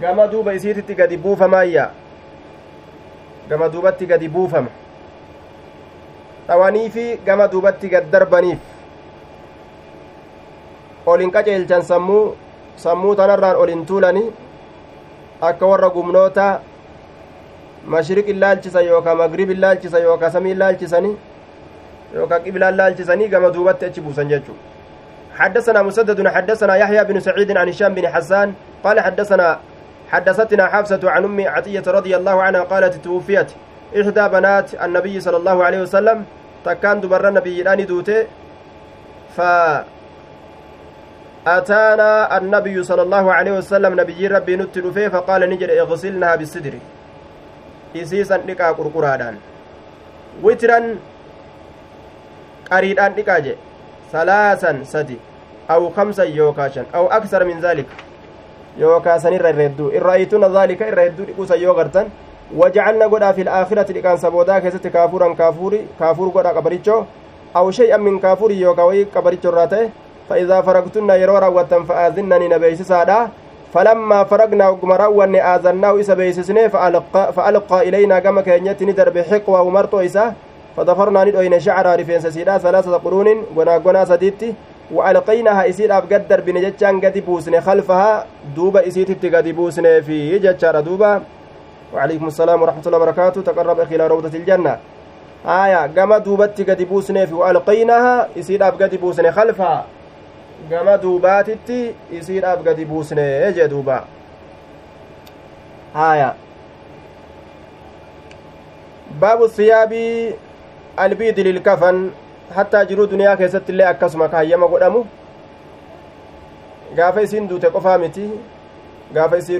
gama duuba isiititti gadi buufamaayya gama duubatti gadi buufama dhawanii fi gama duubatti gad darbaniif olin qaceelchan sammuu sammuu tanarraan olin tuulani akka warra gumnoota mashriq ilaalchisan yookaa magrib ilaalchisan yookaa samii ilaalchisanii yookaa qiblaan ilaalchisanii gama duubatti achi buusan jechuu حدثنا مسدد حدثنا يحيى بن سعيد عن هشام بن حسان قال حدثنا حدثتنا حفصة عن أم عطية رضي الله عنها قالت توفيت إحدى بنات النبي صلى الله عليه وسلم. takkaan dubarra nabiyyiidhaani duute fa أتانا النبي صلى الله عليه وسلم نبي ربي نتلفه فقال نجد اغسلنها بالسدر. إسيسا نكا قرقرادان. وترا قريدان نكاجي ثلاثا سدي. أو خمسا يوكاشا. أو أكثر من ذلك. يوكاسن الردو إن رأيتون ذلك إن ردو إقوسا يوغرتن وجعلنا قدا في الآخرة لكان سبودا كيست كافورا كافوري كافور قدا قبريتشو أو شيئا من كافوري يوكاوي قبريتشو راته فإذا فرقتن يرو راوتن فآذنني نبيسسادا فلما فرقنا وقما راواني آذناه إسا بيسسني فألقى, فألقى إلينا كما كينيت ندر بحقوة ومرتو إسا فضفرنا ندوين شعر رفين سيدا ثلاثة قرون قنا قنا سديتي وألقيناها إسير أبقدر بنجتشان قد بوسني خلفها دوبا إسيتي قد بوسني في جتشار دوبا. وعليكم السلام ورحمة الله وبركاته. تقرب أخي إلى روضة الجنة. آية قما دوبتي قد بوسني في وألقيناها إسير أبقد بوسني خلفها. gama duubaatitti isiidhaaf gadi buusne jee duuba haya baabu siyaabii albiidi lilkafan hattaa jiruu duniyaa keessatti illee akkasuma kaayyama godhamu gaafa isiin duute qofaa miti gaafa isii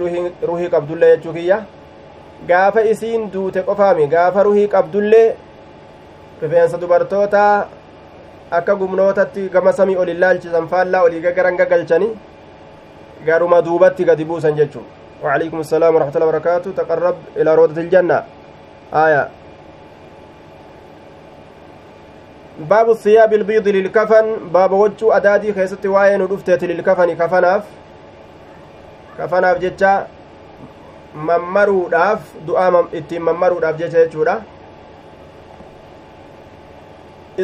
ruhii qabdullee jechuu kiyya gaafa isiin duute qofaami gaafa ruhii qabdullee rifeensa dubartootaa akka gumnootatti gama samii ol ilaalchisan faallaa olii gagaran gagalchani garuma duubatti gadi buusan jechuu وعليكم السلام ورحمة الله وبركاته تقرب إلى روضة الجنة آية باب الثياب البيض للكفن باب وجه أدادي خيست واين ودفتت للكفن كفناف كفناف جتشا mammaruudhaaf du'aa ittiin mammaruudhaaf jecha jechuudha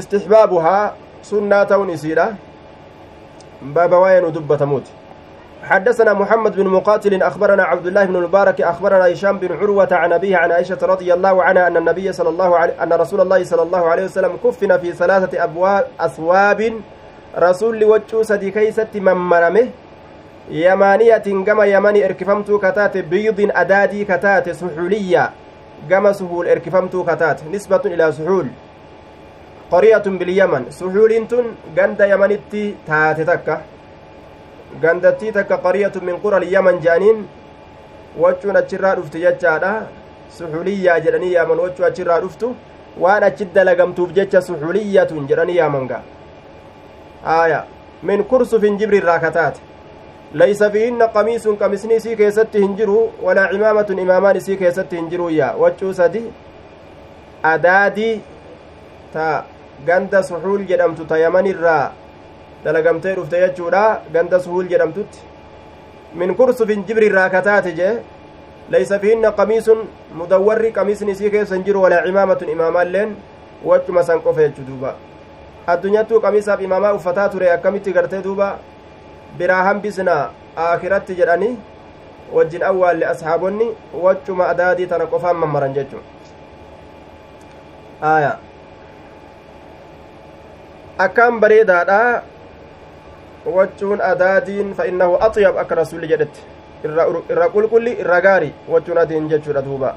istixbaabuhaa sunnaa ta'uun isiidha baaba waa'ee nu dubbatamuuti حدثنا محمد بن مقاتل أخبرنا عبد الله بن المبارك أخبرنا هشام بن عروة عن أبيه عن عائشة رضي الله عنها أن النبي صلى الله عليه أن رسول الله صلى الله عليه وسلم كفن في ثلاثة أبواب أثواب رسول وجه سدي كيست من مرمه يمانية كما يماني اركفمت كتات بيض أدادي كتات سحولية كما سهول اركفمت كتات نسبة إلى سحول. bilyaman suxuuliin tun ganda yamanitti taate takka gandattii takka qariyatun min qura yaman je'aniin wachuun achirraa dhuftu jechaadha suxuliyyaa jedhanii yaaman wachuu achirraa dhuftu waan achi dalagamtuuf jecha suxuliyyatun jedhanii yaaman ga aya min kursufin jibrirraa kataate laysa fihinna qamiisun qamisni isii keessatti hin jiru walaa cimaamatun imaamaan isii keessatti hin jiruyya wachuu sadi adaadii ta ganda suhuul jedhamtu ta yamanirraa dalagamtee dhufte jechuudha ganda suhuul jedhamtutti min kursufin jibrirraa kataate jee laysa fihinna qamiisun mudawwarri qamiisni isii keessa hin jiru walaa imaamatun imaamaalleen wachuma san qofa jechu duuba addunyattuu qamiisaaf imaamaa uffataa ture akkamitti gartee duuba biraa hambisna aakiratti jedhanii wajjin awwaalle ashaabonni wachuma adaadii tana qofaan mammaran jechu aayaa akkaan bareedaadha wachuun adaadiin fa innahu axiyab akka rasuli jedhetti irra qulqulli irra gaari wachuun adiin jechuudha duuba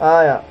aya